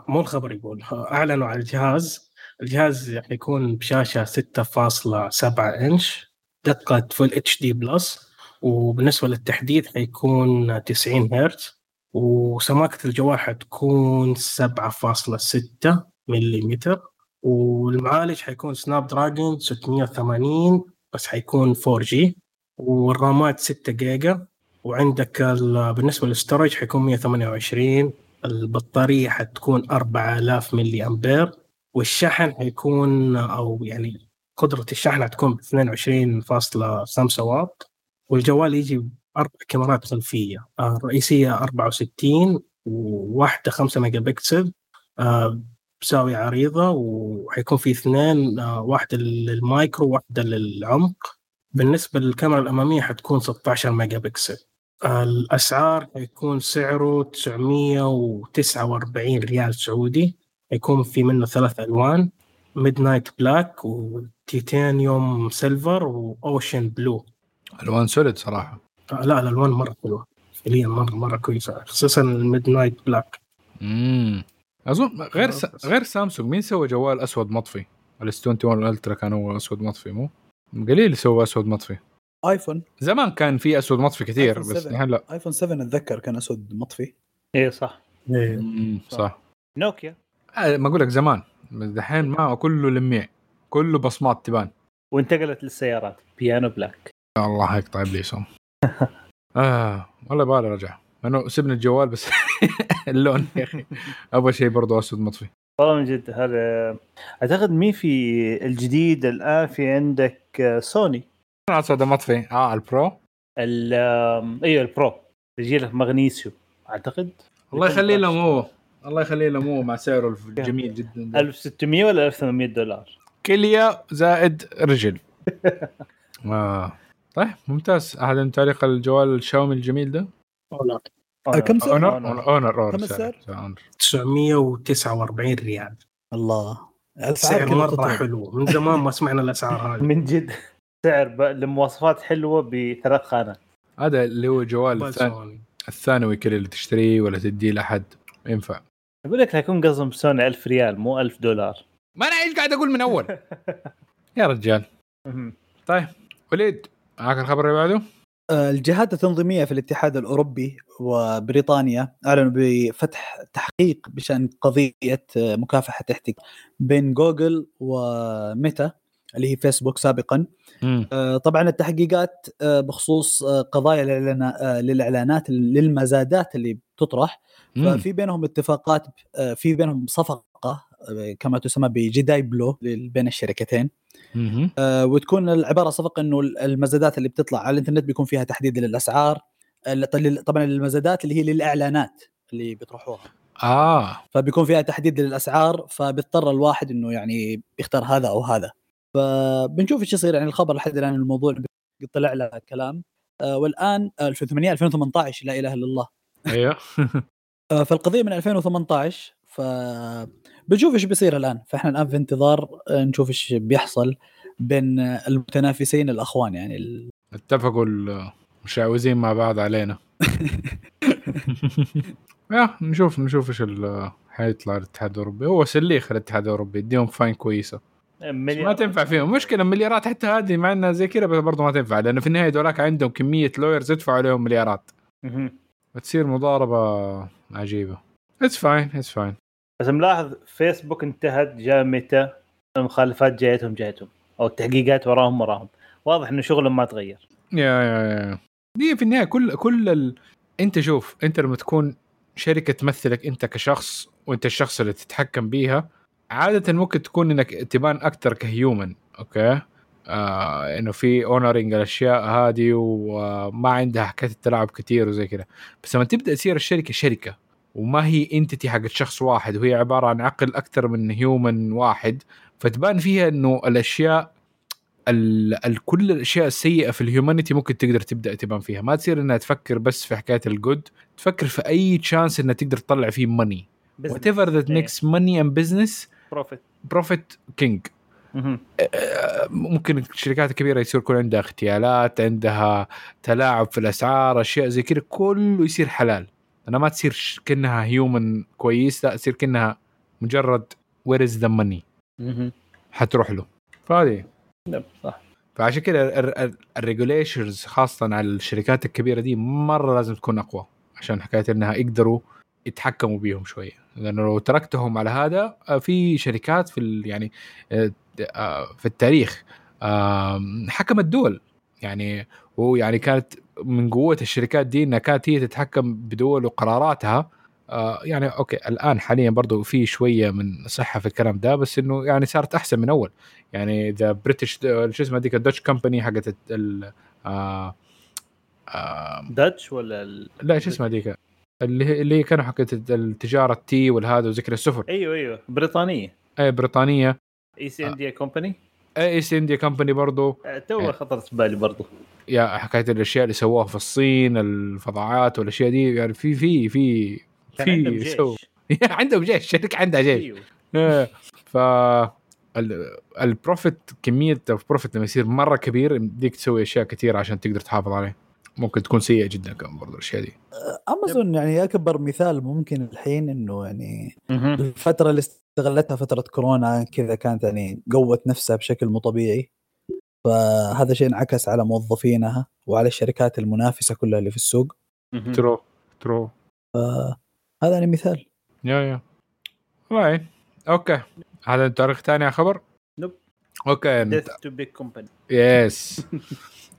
مو الخبر يقول أعلنوا على الجهاز. الجهاز حيكون بشاشة 6.7 إنش دقة full HD plus وبالنسبة للتحديث حيكون 90 هرتز وسماكة الجوال حتكون 7.6 ملم والمعالج حيكون Snapdragon 680 بس حيكون 4 G والرامات 6 جيجا. وعندك ال- بالنسبة لل storage حيكون 128 البطارية حتكون 4000 ملي امبير والشحن حيكون أو يعني قدرة الشحن حتكون ب 22.5 واط. والجوال يجي بأربع كاميرات خلفية. آه، الرئيسية 64 وواحدة 5 ميجا بكسل. آه، بزاويه عريضه وحيكون في اثنين آه، واحدة للمايكرو وواحدة للعمق. بالنسبة للكاميرا الأمامية حتكون 16 ميجا بكسل. الأسعار حيكون سعره 949 ريال سعودي. يكون في منه ثلاث ألوان midnight black و titanium silver و ocean blue ألوان solid صراحة. آه لا الألوان مرة حلوة. فعليا مره مرة كويسة خصوصا ال midnight black امم أظن غير س... غير سامسونج. مين سوى جوال أسود مطفي؟ ال S 21 ال Ultra كان هو أسود مطفي مو؟ قليل سوى أسود مطفي. آيفون. زمان كان في أسود مطفي كثير بس 7. الحين لا. آيفون 7 أتذكر كان أسود مطفي. إيه صح. إيه. مم، صح. نوكيا. آه، ما أقول لك زمان. بس دحين ما كله لميع كله بصمات تبان. وانتقلت للسيارات. piano black. الله يقطع إبليسهم. (laughs) آه والله بالي رجع. إنه سيبني الجوال بس (laughs) اللون يا أخي. أبغى شيء برضه أسود مطفي. والله من جد هذا أعتقد مين في الجديد الآن في عندك آه، سوني. أسود مطفي. آه ال Pro ال- إيوه ال Pro يجي لك مغنيسيوم أعتقد. الله يخلي لهم هو الله يخليه له مو مع سعره الجميل جدا. ده. 1600 ولا 1800 دولار. كليه زائد رجل. (laughs) آه. طيب ممتاز. أحد تعليق الجوال الشاومي الجميل ده. أو آه، كم سعر؟ Honor. Honor Honor كم سعر. السعر؟ Honor 949 ريال. الله. الاسعار سعر مرة تطلع. حلو. من زمان ما سمعنا الأسعار (laughs) هذه. من جد. سعر ب... لمواصفات حلوة بثلاث خانات. هذا اللي هو جوال الثاني. الثانوي كذا اللي تشتريه ولا تديه لأحد. ينفع. أقول لك هيكون قصدهم سوني 1000 ريال مو 1000 دولار. ما أنا إيش قاعد أقول من أول؟ (laughs) يا رجال. طيب وليد معك الخبر اللي بعده؟ الجهات التنظيمية في الاتحاد الأوروبي وبريطانيا أعلنوا بفتح تحقيق بشأن قضية آه، مكافحة احتكار بين جوجل وميتا اللي هي فيسبوك سابقا مم. آه، طبعا التحقيقات آه، بخصوص آه، قضايا آه، للإعلانات للمزادات اللي بتطرح مم. ففي بينهم اتفاقات آه، في بينهم صفقة آه، كما تسمى بجداي بلو بين الشركتين. آه، وتكون العبارة صفقه إنه المزادات اللي بتطلع على الإنترنت بيكون فيها تحديد للأسعار طبعا المزادات اللي هي للإعلانات اللي بيطرحوها آه. فبيكون فيها تحديد للأسعار فبيضطر الواحد إنه يعني يختار هذا أو هذا. فبنشوف إيش يصير يعني الخبر لحد الآن الموضوع طلع له كلام. آه، والآن 2008 2018 لا إله إلا الله. أيوه. (laughs) آه، فالقضية من 2018 ف بنشوف إيش بيصير الآن. فإحنا الآن في انتظار آه، نشوف إيش بيحصل بين آه، المتنافسين الأخوان يعني ال- (laughs) اتفقوا المشعوذين مع بعض علينا. (laughs) يا نشوف نشوف إيش حيطلع الاتحاد الأوروبي. هو سليخ الاتحاد الأوروبي يديهم fine كويسة. مليار ما تنفع فيهم. مشكلة مليارات حتى هذه مع إنها زي كذا بس برضه ما تنفع. لأنه في النهاية دولاك عندهم كمية lawyers يدفعوا عليهم مليارات. بتصير مضاربة عجيبة. it's fine it's fine بس ملاحظ فيسبوك انتهت جاء متى المخالفات جايتهم جايتهم. أو التحقيقات وراهم وراهم. واضح إنه شغلهم ما تغير. yeah yeah yeah. دي في النهاية كل كل ال... أنت شوف أنت لما تكون شركة تمثلك أنت كشخص وأنت الشخص اللي تتحكم بيها عادة ممكن تكون إنك تبان أكثر ك human okay؟ آه إنه في honoring الأشياء هذه وما عندها حكاية التلاعب كثير وزي كذا بس لما تبدأ تصير الشركة شركة وما هي entity حقت شخص واحد وهي عبارة عن عقل أكثر من human واحد. فتبان فيها إنه الأشياء ال كل الأشياء السيئة في ال humanity ممكن تقدر تبدأ تبان فيها. ما تصير إنها تفكر بس في حكاية ال good تفكر في أي chance إنها تقدر تطلع فيه money whatever that. makes money and business profit profit king. ممكن الشركات الكبيرة يصير يكون عندها اغتيالات عندها تلاعب في الأسعار أشياء زي كذا كله يصير حلال. أنا ما تصير كأنها human كويس لا تصير كأنها مجرد where is the money. حتروح له. فهذه. نعم، صح. فعشان كده ال regulations خاصة على الشركات الكبيرة دي مرة لازم تكون أقوى عشان حكاية إنها يقدروا يتحكموا بيهم شوية. لأنه لو تركتهم على هذا آه، في شركات في يعني آه، آه، في التاريخ حكمت دول. يعني ويعني كانت من قوة الشركات دي إنها كانت هي تتحكم بدول وقراراتها. آه، يعني okay الآن حاليا برضو في شوية من صحة في الكلام ده بس إنه يعني صارت أحسن من أول. يعني the British شو اسمه هذيك ال Dutch company حقت ال آه آه Dutch ولا ال... لا شو اسمها هذيك اللي اللي كانوا حقت التجارة التي والهذا وذكر السفن. أيوه أيوه بريطانية. إي بريطانيه East India Company اي East India Company برضو. too. خطرت في بالي برضو. yeah حكايه الأشياء اللي سووها في الصين الفضاعات والأشياء دي يعني في في في في سو (laughs) عندهم جيش الشركة عندها جيش. أيوه. إيه. ف ال- ال profit كمية ال profit لما يصير مرة كبير يمديك تسوي أشياء كثير عشان تقدر تحافظ عليه. ممكن تكون سيئة جدا كمان برضو الأشياء دي. امازون يعني أكبر مثال ممكن الحين إنه يعني. الفترة اللي استغلتها فترة كورونا كذا كانت يعني قوت نفسها بشكل مو طبيعي. فهذا شيء انعكس على موظفينها وعلى الشركات المنافسة كلها اللي في السوق. true true هذا يعني مثال. yeah yeah. right okay. هذا تاريخ ثاني على خبر؟ nope. okay. death to big companies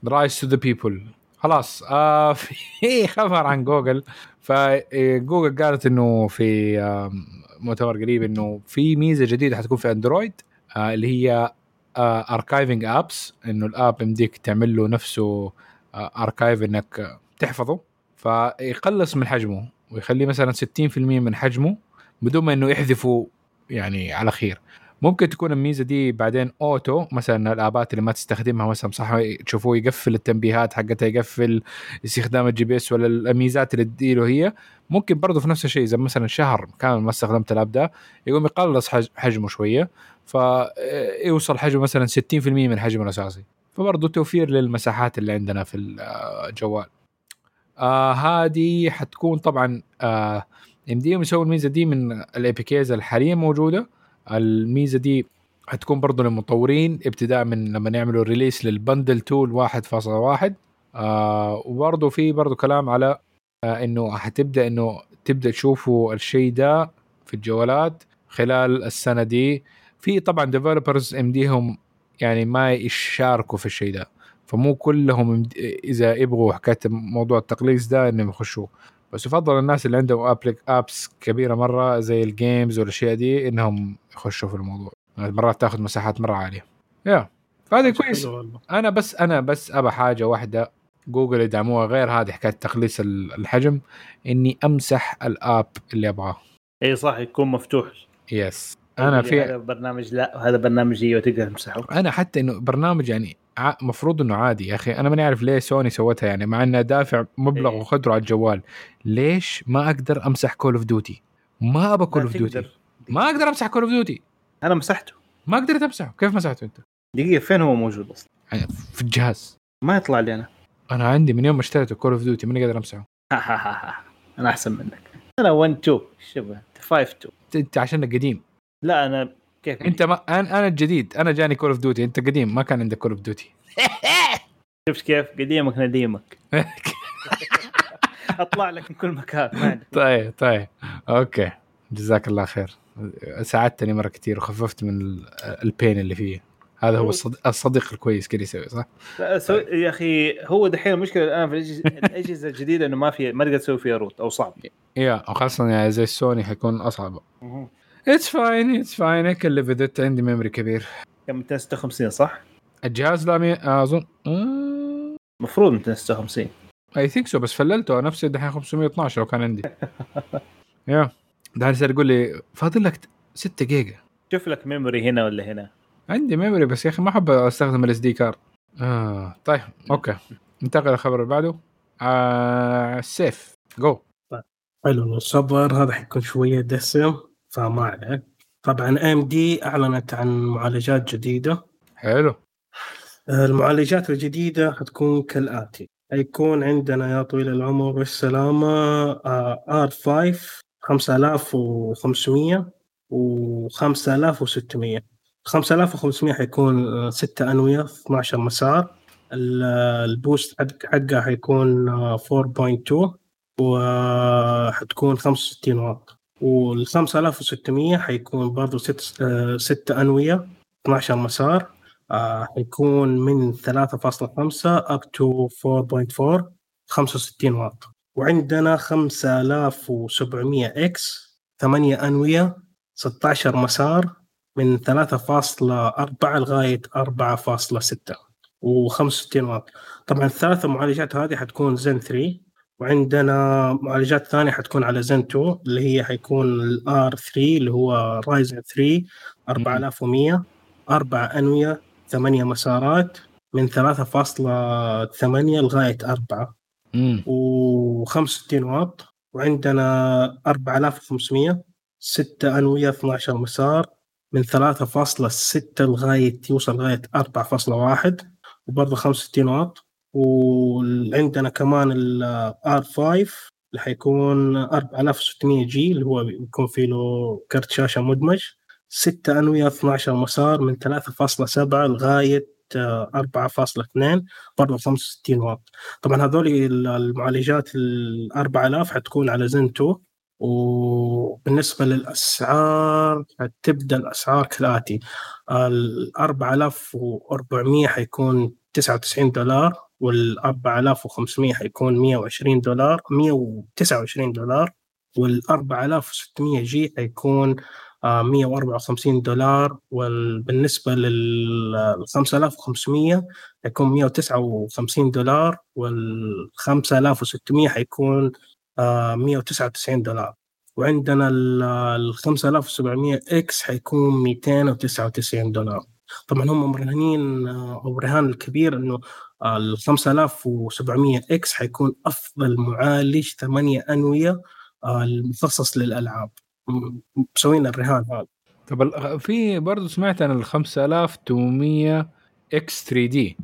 rise to the people خلاص آه في (laughs) خبر عن جوجل. فجوجل قالت إنه في آم، مؤتمر قريب إنه في ميزة جديدة حتكون في أندرويد آه اللي هي archiving apps إنه ال app يمديك تعمل له نفسه archive إنك تحفظه. فيقلص من حجمه ويخليه مثلا 60% من حجمه بدون ما إنه يحذفوا يعني على خير. ممكن تكون الميزة دي بعدين auto مثلا ال app ات اللي ما تستخدمها مثلا صح تشوفوه يقفل التنبيهات حقتها يقفل استخدام ال GPS ولا الميزات اللي تديله هي. ممكن برضه في نفس الشيء إذا مثلا شهر كامل ما استخدمت ال app ده يقوم يقلص حج- حجمه شوية فيوصل حجمه مثلا 60% من حجمه الأساسي. فبرضه توفير للمساحات اللي عندنا في الجوال آه هذه حتكون طبعا آه يمديهم يسووا الميزة دي من ال APKs الحالية موجودة. الميزة دي حتكون برضه للمطورين ابتداء من لما يعملوا release لل bundle tool 1.1 آه وبرضه في برضه كلام على آه إنه حتبدا إنه تبدأ تشوفوا الشيء ده في الجوالات خلال السنة دي. في طبعا developers امديهم يعني ما يشاركوا في الشيء ده. فمو كلهم إذا يبغوا حكاية موضوع التقليص ده إنهم يخشوا. بس يفضل الناس اللي عندهم applic apps كبيرة مرة زي ال games والأشياء دي إنهم يخشوا في الموضوع. مرات تاخذ مساحات مرة عالية. yeah. فهذا كويس. أنا بس أنا بس أبى حاجة واحدة. جوجل يدعموها. غير هذه حكاية تقليص ال- الحجم. إني أمسح ال app اللي أبغاه. إي صح يكون مفتوح. yes أنا هذا في برنامج لا وهذا برنامج أيوه تقدر تمسحه. أنا حتى إنه برنامج يعني ع- مفروض إنه عادي يا أخي. أنا ماني عارف ليه سوني سوتها يعني مع انها دافع مبلغ إيه. وقدره على الجوال. ليش ما أقدر أمسح كول اوف ديوتي ما ابى كول اوف ديوتي. ما أقدر أمسح كول اوف ديوتي أنا مسحته. ما قدرت أمسحه. كيف مسحته أنت؟ دقيقة فين هو موجود أصلا؟ يعني في الجهاز. ما يطلع لي أنا. أنا عندي من يوم ما اشتريته Call of Duty ماني قادر أمسحه. أنا أحسن منك. أنا 1 2 شبه 5 2 أنت عشانك قديم. لا أنا كيف أنت ما أنا أنا الجديد. أنا جاني Call of Duty أنت قديم. ما كان عندك Call of Duty شفت كيف؟ قديمك نديمك. (laughs) أطلع لك من كل مكان. طيب طيب. okay. جزاك الله خير. ساعدتني مرة كثير وخففت من ال- ال pain اللي فيه. هذا هو الصديق, الصديق الكويس كذا يسوي صح؟ لا سو... يا أخي هو دحين المشكلة الآن في الأجهزة- (laughs) الأجهزة الجديدة إنه ما في ما تقدر تسوي فيها root أو صعب. yeah وخاصة يعني زي السوني حيكون أصعب. it's fine it's fine I can live it عندي memory كبير. كم 256 صح؟ الجهاز لا مي... اظن المفروض 256 I think so بس فللته. نفسي دحين 512 لو كان عندي. (laughs) yeah دحين صار يقول لي فاضل لك 6 جيجا. شوف لك memory هنا ولا هنا. عندي memory بس يا أخي ما أحب أستخدم ال SD card آه طيب okay. ننتقل للخبر اللي بعده. آه سيف جو حلو الخبر هذا حيكون شوية دسم. فما عليك. طبعا ام دي أعلنت عن معالجات جديدة. حلو. المعالجات الجديدة حتكون كالآتي. حيكون عندنا يا طويل العمر والسلامة آه، R5 5500 و 5600 5500 حيكون آه، ستة أنوية 12 مسار. ال- ال boost حق- حقها حيكون آه، 4.2 وحتكون 65 واط. وال 5600 حيكون برضو ست آه، ستة أنوية 12 مسار آه، حيكون من 3.5 up to 4.4 65 واط. وعندنا 5700 X 8 أنوية 16 مسار من 3.4 لغاية 4.6 و65 واط. طبعا الثلاث معالجات هذه حتكون زن 3 وعندنا معالجات ثانية حتكون على زن 2 اللي هي حيكون ال R 3 اللي هو Ryzen 3 4100 أربع أنوية ثمانية مسارات من 3.8 لغاية 4 امم و65 واط. وعندنا 4500 ستة أنوية 12 مسار من 3.6 لغاية يوصل لغاية 4.1 وبرضه 65 واط. وعندنا كمان ال R5 اللي حيكون 4600 جي اللي هو بيكون فيه له كرت شاشة مدمج. ستة أنوية 12 مسار من 3.7 لغاية آه، 4.2 برضه 65 واط. طبعا هذول المعالجات ال 4000 حتكون على زن 2 وبالنسبة للأسعار حتبدأ الأسعار كالآتي. ال 4400 حيكون 99 دولار. وال 4500 حيكون 120 دولار 129 دولار وال 4600 جي حيكون آه، 154 دولار وبالنسبة لل 5500 حيكون 159 دولار وال 5600 حيكون آه، 199 دولار. وعندنا ال ال 5700 X حيكون 299 دولار. طبعا هم مرهنين آه، أو رهان الكبير إنه ال 5700 X حيكون أفضل معالج 8 أنوية آه، المخصص للألعاب. مسوين الرهان. هذا طب ال- في برضه سمعت عن ال 5800 X 3 D.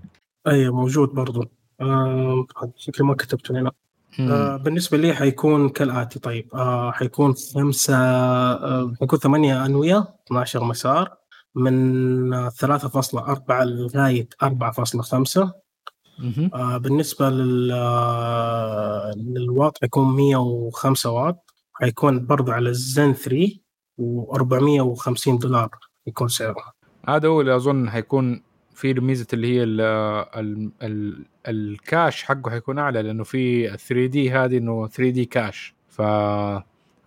أي موجود برضو. آه شكلي ما كتبته هنا. آه بالنسبة لي حيكون كالآتي. طيب آه حيكون خمسة آه حيكون ثمانية أنوية 12 مسار من آه 3.4 لغاية 4.5 آه بالنسبة لل آه للواط حيكون 105 واط. حيكون برضو على الزن 3 و450 دولار يكون سعره هذا هو اللي أظن حيكون في ميزة اللي هي ال ال ال ال cache حقه حيكون أعلى لأنه في 3 D هذه إنه 3 D cache. ف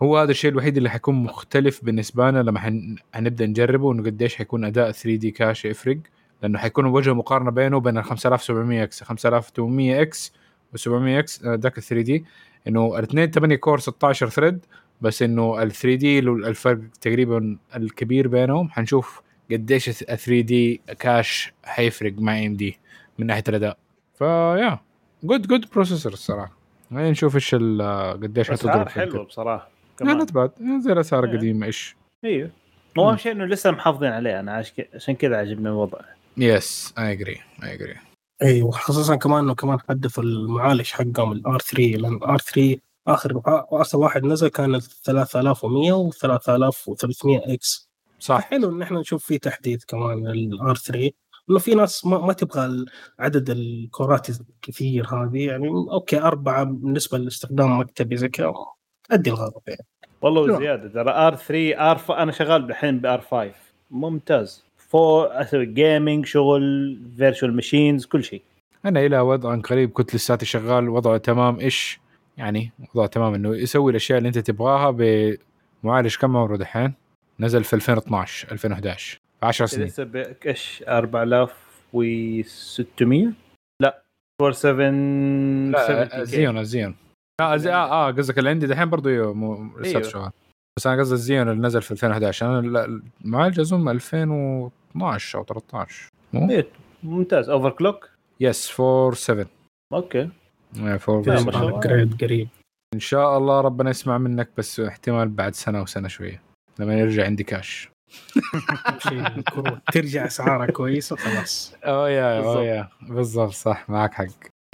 هو هذا الشيء الوحيد اللي حيكون مختلف بالنسبة لنا لما حن... حنبدأ نجربه إنه قديش حيكون أداء 3 D cache يفرق. لأنه حيكون وجه مقارنة بينه وبين ال 5700 إكس 5800 إكس و 700 إكس ذاك ال 3 دي إنه الاثنين 8 core 16 thread بس إنه ال 3 D الفرق تقريبا الكبير بينهم. حنشوف قديش ال 3 D cache حيفرق مع AMD من ناحية الأداء. ف yeah good good processor الصراحة. خلينا نشوف إيش ال- قديش حتضرب حلوة. بصراحة. كمان. لا تبعد زي الأسعار. القديمة إيش. أيوه مو أهم شيء إنه لسه محافظين عليه أنا عش- عشان كذا عجبني الوضع yes I agree I agree أيوه خصوصا كمان إنه كمان حدثوا المعالج حقهم ال R 3 لأن ال R 3 آخر آخر واحد نزل كان ال 3100 و 3300 X. صح. حلو إن إحنا نشوف فيه تحديث كمان ال R 3 إنه في ناس ما, ما تبغى عدد الكورات الكثير هذه يعني okay أربعة بالنسبة لاستخدام مكتبي زي كذا تأدي الغرض يعني. والله. وزياده ترى R 3 R. أنا شغال الحين ب R 5 ممتاز. فور أسوي gaming شغل virtual machines كل شيء. أنا إلى وضع قريب كنت لساتي شغال وضعه تمام إيش يعني وضعه تمام إنه يسوي الأشياء اللي أنت تبغاها بمعالج كم عمره دحين؟ نزل في 2012 2011 في 10 سنين. لسه ب- إيش 4600 لا. 47 لا زيون الزيون لا زي آه آه قصدك اللي عندي دحين برضه مو- لساته أيوه. شغال. بس أنا قصدي الزيون اللي نزل في 2011 أنا لا- المعالج اظن 2012 أو 13 مو؟ إيه، ممتاز. اوفر كلوك يس 4 7 أوكي. إيه، 4 لا، ما seven. شاء الله. جريد قريب. إن شاء الله ربنا يسمع منك بس احتمال بعد سنة وسنه شوية لما يرجع عندي كاش (laughs) ترجع اسعارها كويسه خلاص اوه يا بالضبط. اوه يا بالضبط صح معك حق.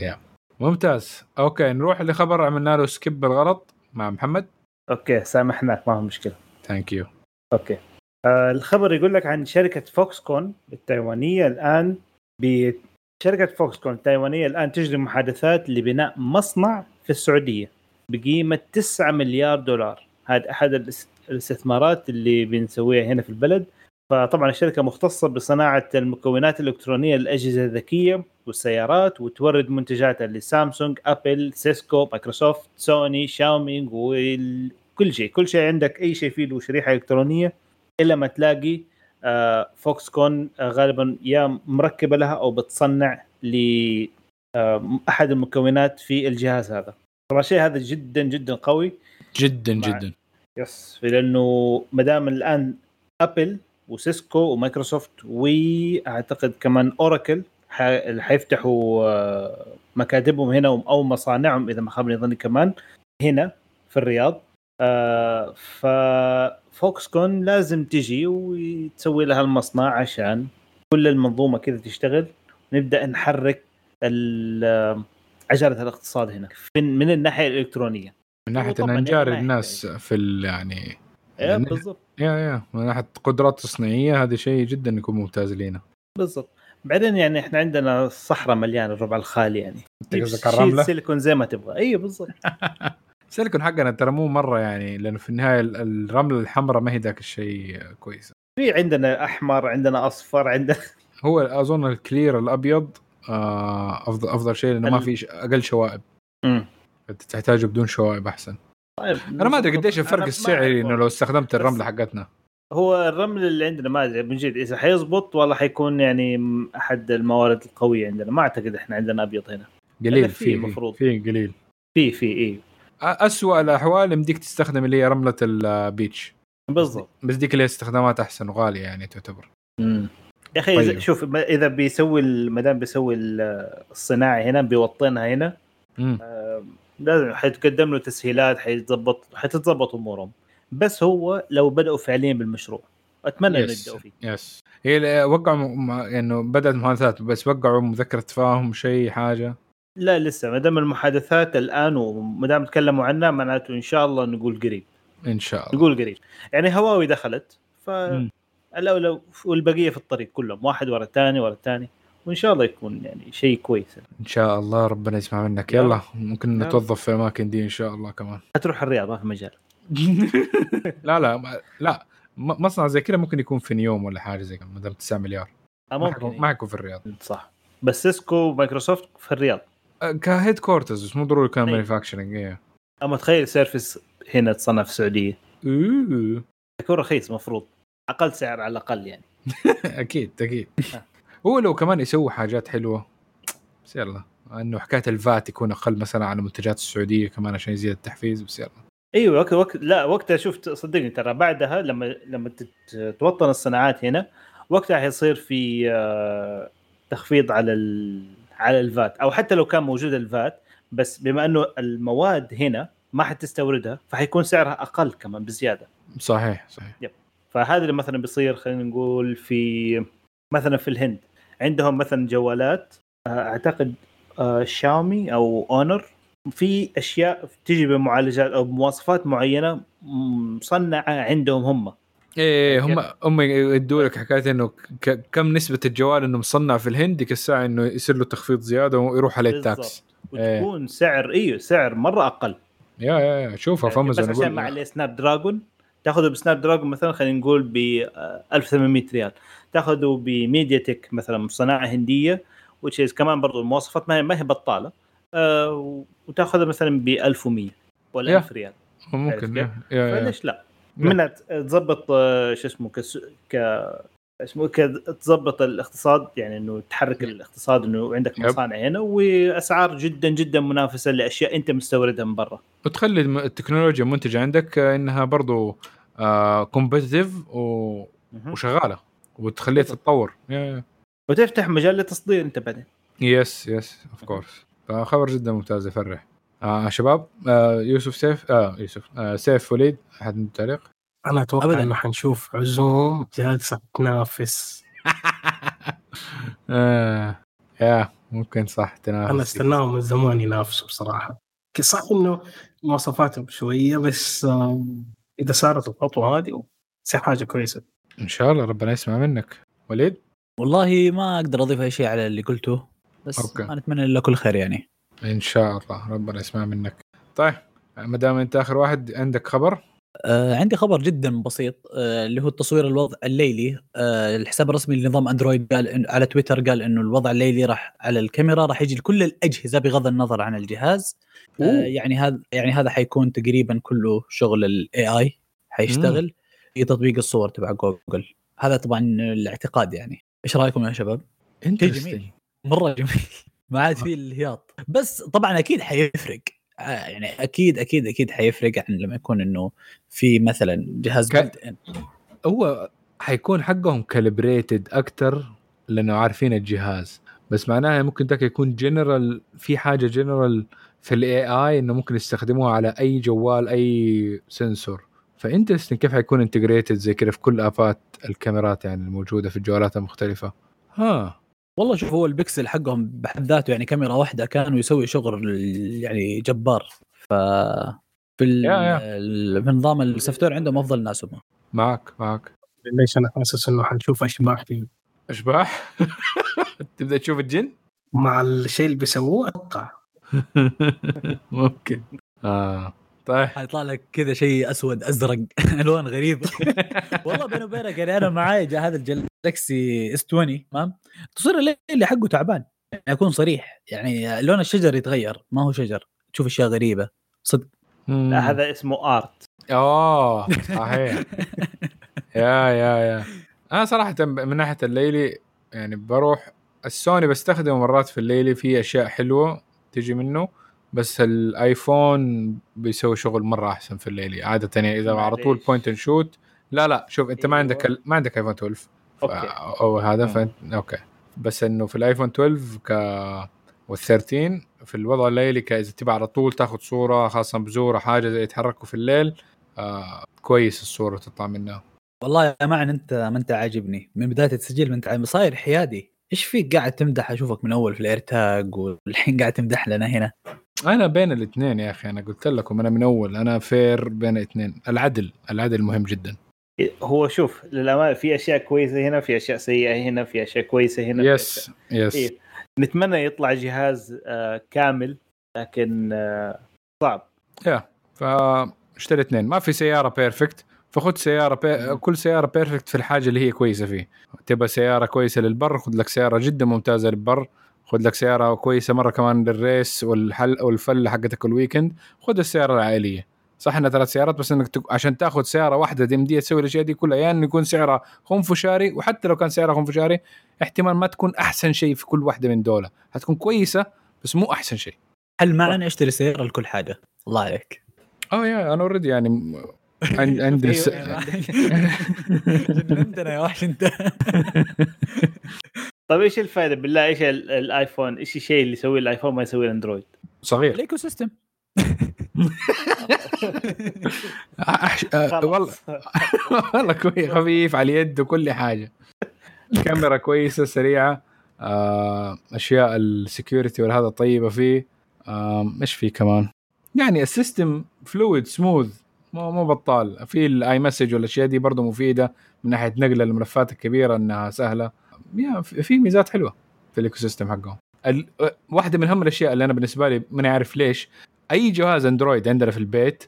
يا ممتاز. أوكي نروح لخبر عملنا له سكيب بالغلط مع محمد. أوكي سامحناك ما هو مشكلة. ثانك يو okay. آه الخبر يقول لك عن شركة Foxconn التايوانية الآن ب شركة Foxconn التايوانية الآن تجري محادثات لبناء مصنع في السعودية بقيمة 9 مليار دولار. هذا أحد الاس- الاستثمارات اللي بنسويها هنا في البلد. فطبعا الشركة مختصة بصناعة المكونات الإلكترونية للأجهزة الذكية والسيارات وتورد منتجاتها لسامسونج أبل سيسكو مايكروسوفت سوني شاومي وكل شيء. كل شيء عندك أي شيء فيه له شريحة إلكترونية. إلا ما تلاقي آه، Foxconn آه، غالبا يا مركبة لها أو بتصنع ل آه، أحد المكونات في الجهاز هذا. طبعا الشيء هذا جدا جدا قوي. جدا جدا. yes لأنه ما دام الآن أبل وسيسكو ومايكروسوفت وأعتقد كمان أوراكل. اللي حيفتحوا آه، مكاتبهم هنا أو مصانعهم إذا ما خاب ظني كمان هنا في الرياض. آه، ففوكس كون لازم تجي وتسوي لها المصنع عشان كل المنظومة كذا تشتغل. نبدا نحرك ال- عجلة الاقتصاد هنا من من الناحية الإلكترونية. من ناحية إن نجاري الناس في ال يعني إيه يعني- بالضبط. يا يا من ناحية قدرات تصنيعية هذا شيء جدا يكون ممتاز لينا. بالضبط. بعدين يعني إحنا عندنا الصحراء مليانة الربع الخالي يعني. قصدك الرملة؟ سيليكون زي ما تبغى. أيوه بالضبط. (laughs) سيليكون حقنا ترى مو مرة يعني لأنه في النهاية ال- الرملة الحمراء ما هي ذاك الشيء كويس. في عندنا أحمر عندنا أصفر عندنا (laughs) هو أظن الكلير الأبيض آه، افضل أفضل شيء لأنه ما ال- في ش- أقل شوائب. مم. أنت تحتاجه بدون شوائب أحسن. طيب أنا ما أدري قديش الفرق السعري إنه لو استخدمت الرمله حقتنا. هو الرمل اللي عندنا ما أدري من جد إذا حيزبط والله حيكون يعني أحد الموارد القوية عندنا. ما أعتقد إحنا عندنا أبيض هنا. قليل في المفروض. في قليل. في في إيه. اسوء الأحوال يمديك تستخدم اللي هي رملة البيتش بالضبط. بس ديك اللي استخدامات أحسن وغالية يعني تعتبر. يا أخي طيب. شوف إذا بيسوي ما دام بيسوي ال- الصناعي هنا بيوطنها هنا مم. آه، لازم حيتقدم له تسهيلات حيتظبط حتتظبط أمورهم. بس هو لو بدأوا فعليا بالمشروع أتمنى إنه يبدأوا فيه. يس هي وقعوا م- إنه بدأت محادثات بس وقعوا مذكرة تفاهم شيء حاجة؟ لا لسه ما دام المحادثات الآن وما دام تكلموا عنها معناته إن شاء الله نقول قريب. إن شاء الله. نقول قريب. يعني هواوي دخلت ف. لو والبقية في الطريق كلهم واحد ورا الثاني ورا الثاني. وإن شاء الله يكون يعني شيء كويس. إن شاء الله ربنا يسمع منك. يلا. ممكن. نتوظف في الاماكن دي إن شاء الله كمان. حتروح الرياض ما في مجال. (laughs) لا لا ما- لا. مصنع زي كذا ممكن يكون في نيوم ولا حاجة زي كذا ما دام 9 مليار. آه، ما ممكن. ما حيكون في الرياض. صح. بس سيسكو ومايكروسوفت في الرياض. أه، ك headquarters بس مو ضروري كان أي. manufacturing إيه. أما تخيل Surface هنا تصنع في السعودية. يكون رخيص مفروض. أقل سعر على الأقل يعني. (laughs) أكيد أكيد. هو لو كمان يسوي حاجات حلوة بس يلا. إنه حكاية ال VAT يكون أقل مثلا على منتجات السعودية كمان عشان يزيد التحفيز بس يلا. إيوه وقت وقت لا وقتها شفت صدقني ترى بعدها لما لما تت- توطن الصناعات هنا وقتها حيصير في آه، تخفيض على ال... على الفات أو حتى لو كان موجود الفات بس بما إنه المواد هنا ما حتستوردها فحيكون سعرها أقل كمان بزيادة. صحيح صحيح. فهذا اللي مثلا بيصير خلينا نقول في مثلا في الهند. عندهم مثلا جوالات آه، أعتقد آه، شاومي أو أونر. في أشياء تجي بمعالجات أو بمواصفات معينة مصنعة عندهم هم. إيه؟ هم هم يدوا لك حكاية إنه كم نسبة الجوال إنه مصنع في الهند ديك الساعة إنه يصير له تخفيض زيادة ويروح عليه ال tax إيه. وتكون سعر إيوه سعر مرة أقل. yeah yeah yeah شوفها في يعني بس امازون عشان ما عليه سناب دراجون تاخذه بسناب دراجون مثلا خلينا نقول ب 1800 ريال تاخذه بميديا تك مثلا صناعه هندية وتشيز كمان برضو المواصفات ما هي ما هي بطالة آه وتاخذها مثلا ب 1100 ولا يا. 1000 ريال ممكن. فليش لا. منها تظبط آه، شو اسمه. ك اسمه ك تظبط الاقتصاد يعني إنه تحرك الاقتصاد إنه عندك. مصانع هنا وأسعار جدا جدا منافسة لأشياء أنت مستوردها من برا. وتخلي التكنولوجيا المنتجه عندك آه، إنها برضو competitive وشغالة وتخليها. تتطور. وتفتح مجال لتصدير أنت بعدين. yes yes of course فخبر جدا ممتاز يفرح. آه شباب آه يوسف سيف آه يوسف آه سيف وليد أحد من التعليق. أنا أتوقع أبداً. إنه حنشوف عزوم جالسة تنافس. (laughs) آه. yeah ممكن صح تنافس. أنا استناهم من زمان ينافسوا بصراحة. صح إنه مواصفاتهم شوية بس آم، إذا صارت الخطوة هذه تصير حاجة كويسة. إن شاء الله ربنا يسمع منك. وليد؟ والله ما أقدر أضيف أي شيء على اللي قلته بس أوكي. أنا أتمنى له كل خير يعني. إن شاء الله ربنا يسمع منك. طيب ما دام أنت آخر واحد عندك خبر؟ آه عندي خبر جدا بسيط آه اللي هو التصوير الوضع الليلي. آه الحساب الرسمي لنظام أندرويد قال إن على تويتر قال إنه الوضع الليلي راح على الكاميرا راح يجي لكل الأجهزة بغض النظر عن الجهاز. آه أوه. يعني هذا يعني هذا حيكون تقريبا كله شغل ال AI حيشتغل في تطبيق الصور تبع جوجل. هذا طبعا الاعتقاد يعني. إيش رأيكم يا شباب؟ انت جميل. مرة جميل. (laughs) ما عاد في الهياط. بس طبعا أكيد حيفرق. آه، يعني أكيد أكيد أكيد حيفرق عن لما يكون إنه في مثلا جهاز ك-. هو حيكون حقهم calibrated أكتر لأنه عارفين الجهاز. بس معناها ممكن ذاك يكون جنرال في حاجة جنرال في ال AI إنه ممكن يستخدموها على أي جوال أي sensor ف interesting كيف حيكون integrated زي كذا في كل آفاق الكاميرات يعني الموجودة في الجوالات المختلفة؟ ها. والله شوف هو البكسل حقهم بحد ذاته يعني كاميرا واحدة كان ويسوي شغل يعني جبار. ف في ال- yeah- yeah. ال- في نظام ال software عندهم أفضل ناس هم. معك معك ليش أنا حاسس إنه حنشوف أشباح فيه؟ أشباح؟ (laughs) تبدأ تشوف الجن؟ مع الشيء اللي بيسووه أتوقع. (laughs) ممكن. آه. طيب. حيطلع لك كذا شيء أسود أزرق (laughs) ألوان غريبه (laughs) والله بيني وبينك يعني أنا معاي جاء هذا الجلاكسي اس 20 تمام؟ التصوير الليلي حقه تعبان. يعني أكون صريح يعني لون الشجر يتغير ما هو شجر. تشوف أشياء غريبة. صدق. لا هذا اسمه آرت. آه صحيح. yeah yeah yeah. أنا صراحة من ناحية الليلي يعني بروح السوني بستخدمه مرات في الليلي في أشياء حلوة تجي منه. بس الآيفون بيسوي شغل مرة أحسن في الليلي عادة يعني إذا على طول. point and shoot لا لا شوف أنت ما أيوة. عندك ال- ما عندك آيفون 12 ف... أوكي. أو هذا. فانت أوكي بس إنه في الآيفون 12 ك وال13 في الوضع الليلي كاذا تبى على طول تاخذ صورة خاصة بزورة حاجة زي يتحركوا في الليل آه كويس الصورة تطلع منها والله يا معن أنت ما أنت عاجبني من بداية التسجيل ما انت صاير حيادي إيش فيك قاعد تمدح أشوفك من أول في الايرتاج والحين قاعد تمدح لنا هنا؟ أنا بين الاثنين يا أخي أنا قلت لكم أنا من أول أنا فير بين الاثنين العدل العدل مهم جدا. هو شوف للأمانة في أشياء كويسة هنا في أشياء سيئة هنا في أشياء كويسة هنا. يس يس إيه. نتمنى يطلع جهاز آه كامل لكن آه صعب. yeah فاشتري اثنين. ما في سيارة perfect فخذ سيارة بي... كل سيارة perfect في الحاجة اللي هي كويسة فيه. تبغى سيارة كويسة للبر خذ لك سيارة جدا ممتازة للبر. خذ لك سيارة كويسة مرة كمان لل race والحل والفله حقتك ال weekend خذ السيارة العائلية. صح إنها ثلاث سيارات بس إنك تك... عشان تاخذ سيارة واحدة تمديها تسوي الأشياء دي كلها. yeah يعني إنه يكون سعرها خنفشاري وحتى لو كان سعرها خنفشاري احتمال ما تكون أحسن شيء في كل واحدة من دولة. حتكون كويسة بس مو أحسن شيء. هل معنا أشتري سيارة لكل حاجة؟ الله عليك. آه يا أنا already يعني م- عن- عندي س... جننتنا (laughs) يا وحش أنت. (laughs) طيب إيش الفائده بالله؟ إيش ال- الآيفون؟ إيش الشيء اللي يسويه الآيفون ما يسويه الأندرويد؟ صغير. ال ecosystem. (laughs) آه، والله. والله كويس خفيف على اليد وكل حاجة. الكاميرا كويسة سريعة. آه، أشياء ال security والهذا طيبه فيه. آه، إيش في كمان؟ يعني ال system fluid smooth مو مو بطال. في ال iMessage والأشياء دي برضه مفيدة من ناحية نقل الملفات الكبيرة إنها سهلة. yeah في ميزات حلوة في ال ecosystem حقهم واحدة من أهم الأشياء اللي أنا بالنسبة لي ماني عارف ليش أي جهاز أندرويد عندنا في البيت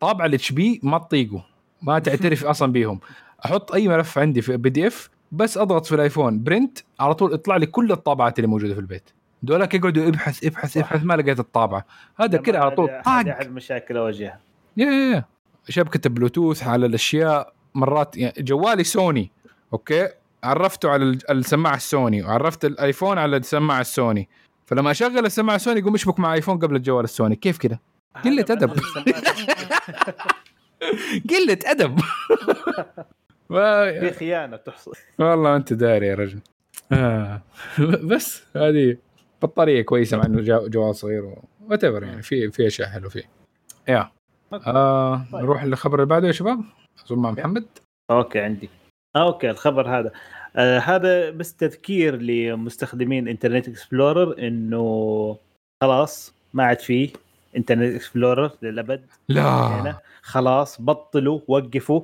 طابع ال HP ما تطيقه ما تعترف (laughs) أصلا بيهم. أحط أي ملف عندي في PDF بس أضغط في الآيفون print على طول يطلع لي كل الطابعات اللي موجودة في البيت. دولك يقعدوا ابحث ابحث. ابحث ما لقيت الطابعه هذا كذا على طول طاق. هذه أحد المشاكل اواجهها yeah yeah yeah. شبكة البلوتوث على الأشياء مرات يعني جوالي سوني أوكي؟ عرفته على ال- السماعة السوني وعرفت الآيفون على السماعة السوني. فلما أشغل السماعة السوني يقوم يشبك مع آيفون قبل الجوال السوني. كيف كذا قلة هذا أدب. معناه السماعة- (laughs) قلة أدب. (laughs) في خيانة تحصل. والله أنت داري يا رجل. آه. (laughs) بس هذه بطارية كويسة مع إنه جوال صغير what يعني. في في أشياء حلوة فيه. yeah. آه طيب. نروح للخبر اللي بعده يا شباب. أظن مع محمد. أوكي عندي. آه، أوكي الخبر هذا. آه هذا بس تذكير لمستخدمين Internet Explorer إنه خلاص ما عاد فيه Internet Explorer للأبد. لا. هنا خلاص بطلوا وقفوا.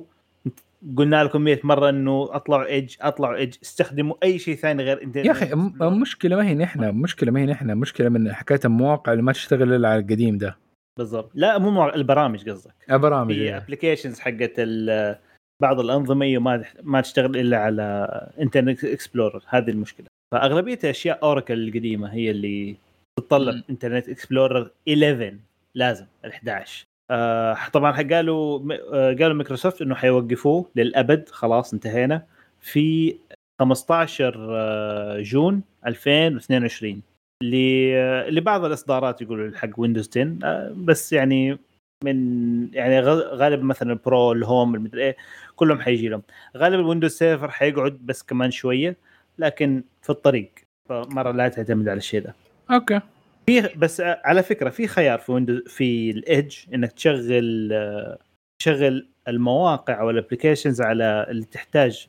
قلنا لكم 100 مرة إنه أطلعوا Edge أطلعوا Edge استخدموا أي شيء ثاني غير انترنت يا أخي المشكلة ما هي نحن مشكلة ما هي نحن مشكلة من حكاية المواقع اللي ما تشتغل إلا على القديم ده. بالضبط. لا مو مع البرامج قصدك. برامج في يعني. applications حقت ال- بعض الأنظمة ما ما تشتغل إلا على Internet Explorer هذه المشكلة. فأغلبية أشياء Oracle القديمة هي اللي تتطلب. Internet Explorer 11 لازم ال 11 آه طبعا قالوا آه قالوا مايكروسوفت إنه حيوقفوه للأبد. خلاص انتهينا. في 15 آه، June 2022 ل- لبعض الإصدارات يقولوا حق Windows 10 آه، بس يعني من يعني غالبا مثلا ال Pro ال Home المدري إيه كلهم حيجي لهم. غالبا ال Windows Server حيقعد بس كمان شوية لكن في الطريق. فمرة لا تعتمد على الشيء ده. okay. في بس على فكرة في خيار في Windows في ال Edge إنك تشغل آه، تشغل المواقع أو ال applications على اللي تحتاج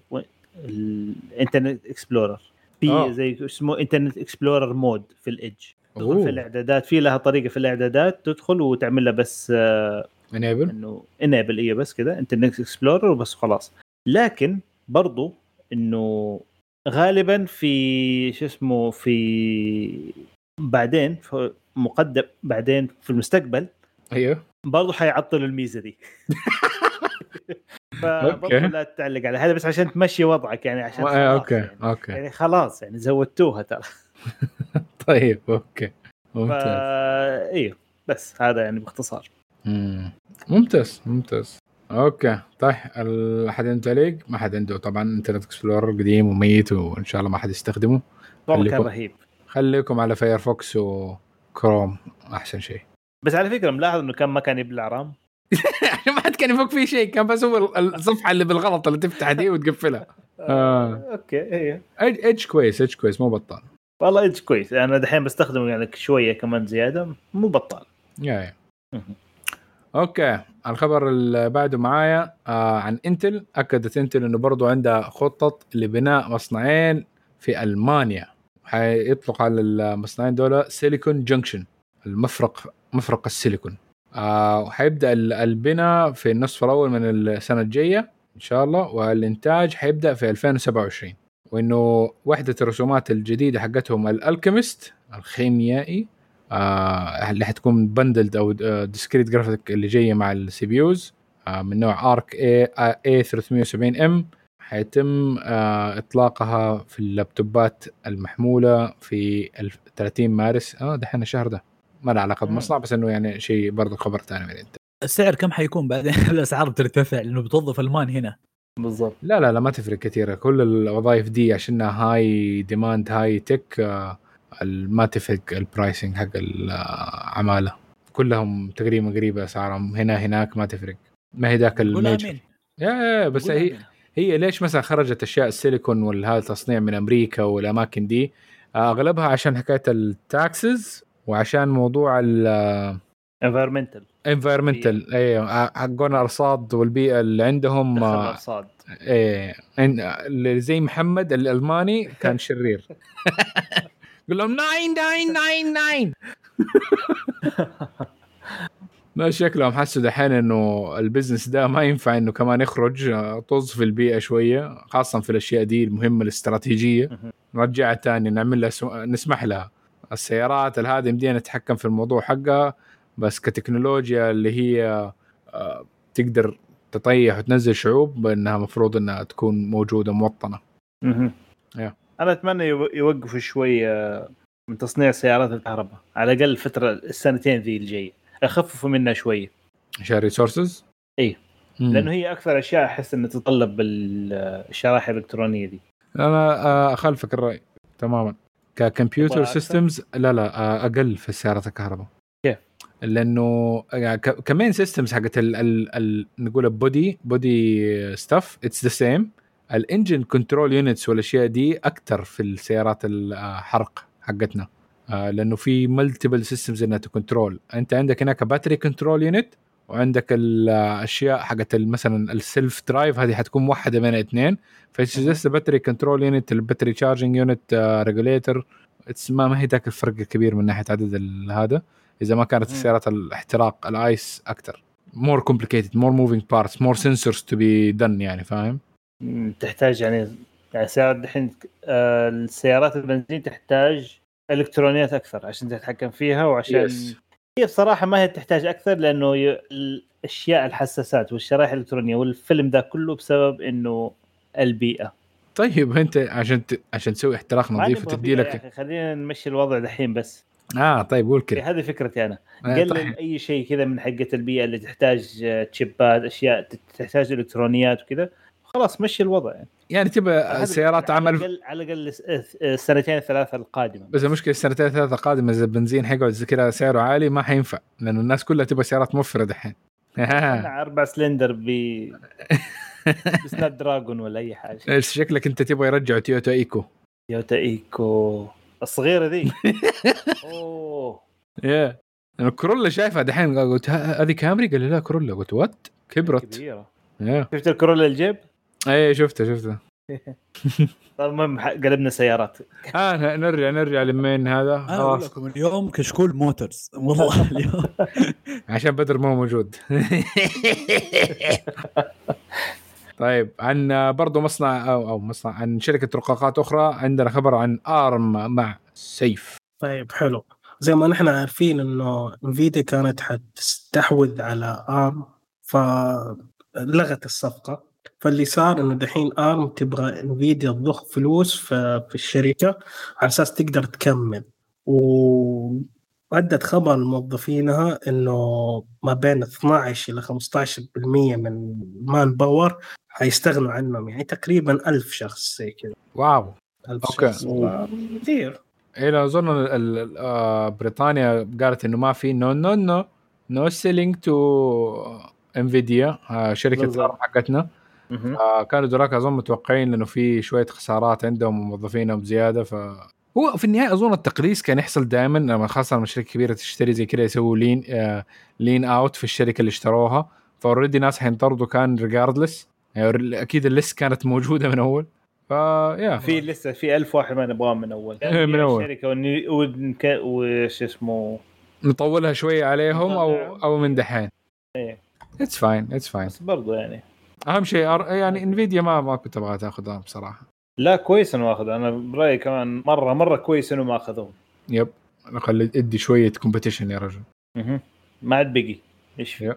ال Internet Explorer في آه. زي اسمه Internet Explorer mode في ال Edge تدخل. في الإعدادات في لها طريقة في الإعدادات تدخل وتعمل لها بس آه، enable إنه enable إيه بس كذا Internet Explorer وبس خلاص. لكن برضو إنه غالبا في شو اسمه في بعدين في مقدم بعدين في المستقبل أيوه. برضو حيعطلوا الميزة دي. (laughs) okay. لا تعلق على هذا بس عشان تمشي وضعك يعني عشان خلاص okay يعني. okay. يعني خلاص يعني زودتوها ترى. (laughs) طيب okay. فا ممتاز أيوه بس هذا يعني باختصار. مم. ممتاز ممتاز. okay. طيب أحد عنده تعليق؟ ما حد عنده. طبعا Internet Explorer قديم وميت وإن شاء الله ما حد يستخدمه. والله كان رهيب. خليكم على Firefox و Chrome Chrome أحسن شيء. بس على فكرة ملاحظ إنه كان ما كان يبلع RAM. عشان ما حد كان يفك فيه شيء كان بس هو الصفحة اللي بالغلط اللي تفتح دي وتقفلها. آه. okay هي Edge كويس Edge كويس مو بطال. والله Edge كويس أنا دحين بستخدمه يعني شوية كمان زيادة مو بطال. yeah yeah. okay الخبر اللي بعده معايا آه عن Intel. أكدت Intel إنه برضو عندها خطط لبناء مصنعين في ألمانيا. حيطلق على المصنعين دول Silicon Junction المفرق مفرق السيليكون. آه وحيبدا ال- البناء في النصف الأول من السنة الجاية إن شاء الله والإنتاج حيبدأ في 2027 وإنه وحدة الرسومات الجديدة حقتهم ال Alchemist الخيميائي آه اللي حتكون bundled أو discrete graphic اللي جاية مع ال CPUs آه من نوع Arc A A 370 M حيتم آه إطلاقها في اللابتوبات المحمولة في الف- 30 مارس آه دحين الشهر ده. ما له علاقة. بمصنع بس إنه يعني شيء برضه خبر ثاني من انت السعر كم حيكون بعدين؟ (laughs) الأسعار بترتفع لأنه بتوظف ألمان هنا. بالضبط. لا لا لا ما تفرق كثير. كل الوظائف دي عشانها high demand high tech آه، ما تفرق ال pricing حق العماله كلهم تقريبا قريبه أسعارهم. هنا هناك ما تفرق. ما هي ذاك ال major. yeah yeah بس هي. هي ليش مثلا خرجت أشياء السيليكون والهذا التصنيع من أمريكا والأماكن دي؟ آه، أغلبها عشان حكاية ال taxes وعشان موضوع environmental ال environmental أيوه حقون الارصاد والبيئة اللي عندهم آه، الأرصاد. إيه زي محمد الألماني كان (laughs) شرير. يقول لهم 9999 لا شكلهم حسوا دحين إنه ال business ده ما ينفع إنه كمان يخرج آه، طز في البيئة شوية خاصة في الأشياء دي المهمة الاستراتيجية. نرجعها تاني نعمل لها سو... نسمح لها. السيارات هذه يمدينا نتحكم في الموضوع حقها بس كتكنولوجيا اللي هي آه، تقدر تطيح وتنزل شعوب إنها مفروض إنها تكون موجودة موطنة. يا. أنا أتمنى يو- يوقفوا شوية من تصنيع سيارات الكهرباء. على الأقل الفترة السنتين ذي الجايه يخففوا منها شوية عشان resources إيه. لأنه هي أكثر أشياء أحس إنها تتطلب الشرائح الإلكترونية دي أنا آه، اخالفك الرأي تماما. ككمبيوتر؟ systems لا لا آه، أقل في السيارات الكهرباء كيف؟ لأنه يعني كمين systems حقت ال ال ال نقول body body stuff it's the same ال engine control units والأشياء دي أكثر في السيارات الحرق حقتنا آه، لأنه في multiple systems إنها ت control أنت عندك هناك battery control unit وعندك الأشياء حقت مثلا ال self drive هذه حتكون موحده بين الاثنين ف just battery control unit ال battery charging unit regulator ما ما هي ذاك الفرق الكبير من ناحية عدد هذا. إذا ما كانت. السيارات الاحتراق ال ICE أكثر more complicated more moving parts more sensors to be done يعني فاهم؟ تحتاج يعني يعني سيارات الحين آه، السيارات البنزين تحتاج إلكترونيات أكثر عشان تتحكم فيها وعشان Yes. هي بصراحة ما هي تحتاج أكثر لأنه ي... الأشياء الحساسات والشرائح الإلكترونية والفيلم ده كله بسبب إنه البيئة. طيب أنت عشان ت... عشان تسوي احتراق نظيف وتدي لك خلينا نمشي الوضع دحين بس. آه طيب قول كذا هذه فكرتي أنا. آه، قلل طيب. أي شيء كذا من حقة البيئة اللي تحتاج آه، تشيبات أشياء تحتاج إلكترونيات وكذا. خلاص مشي الوضع. يعني يعني تبى سيارات على عمل الاقل على الأقل السنتين الثلاثه القادمة. بس المشكلة السنتين ثلاثة قادمه إذا البنزين حيقعد زي كذا سعره عالي ما حينفع لأنه الناس كلها تبغى سيارات موفره دحين (laughs) أربع سلندر ب (laughs) بسناب دراجون ولا أي حاجة. شكلك أنت تبغى يرجعوا تويوتا إيكو؟ تويوتا إيكو. الصغيرة ذي. (laughs) أوه. yeah. أنا كورولا شايفها دحين قلت هذه كامري قال لي لا؟ كورولا. قلت what كبرت. كبيرة. شفت الكورولا الجيب؟ اي شفتها شفتها (laughs) طيب المهم قلبنا سيارات. آه ن- نرجع نرجع لمين هذا؟ أنا أقول خلاص. لكم اليوم كشكول موتورز والله (laughs) اليوم. عشان بدر ما هو موجود. (laughs) طيب عن برضو مصنع أو أو مصنع عن شركة رقاقات أخرى عندنا خبر عن أرم مع سيف. طيب حلو. زي ما نحن عارفين إنه انفيديا كانت حتستحوذ على أرم فلغت الصفقة. فاللي صار إنه دحين أرم تبغى انفيديا تضخ فلوس في, في الشركة على أساس تقدر تكمل. وأدت خبر لموظفينها إنه ما بين 12 إلى 15% من manpower حيستغنوا عنهم. يعني تقريبا ألف شخص زي كذا. wow. ألف okay. شخص. كثير. اي لا أظن آه، بريطانيا قالت إنه ما في no no no no selling to Nvidia شركة حقتنا. كانوا ذولاك أظن متوقعين لأنه في شوية خسارات عندهم وموظفينهم زيادة ف هو في النهاية أظن التقليص كان يحصل دائما لما خاصة لما شركة كبيرة تشتري زي كذا يسووا lean آه lean out في الشركة اللي اشتروها. ف already ناس حينطردوا كان regardless يعني أكيد ال list كانت موجودة من أول. ف yeah في لسه في ألف واحد ما نبغاهم من أول. (laughs) من أول. الشركة وني- ونك- وش اسمه؟ نطولها شوية عليهم أو أو من دحين. إيه. it's fine it's fine بس برضو يعني. أهم شيء أر- يعني Nvidia ما ما كنت أبغى تاخذها بصراحة. لا كويس إنه أخذ. أنا برأيي كمان مره مرة كويس إنه ما اخذوهم yep. على الاقل أدي شوية competition يا رجل. مهم. ما عاد بقي. إيش؟ في.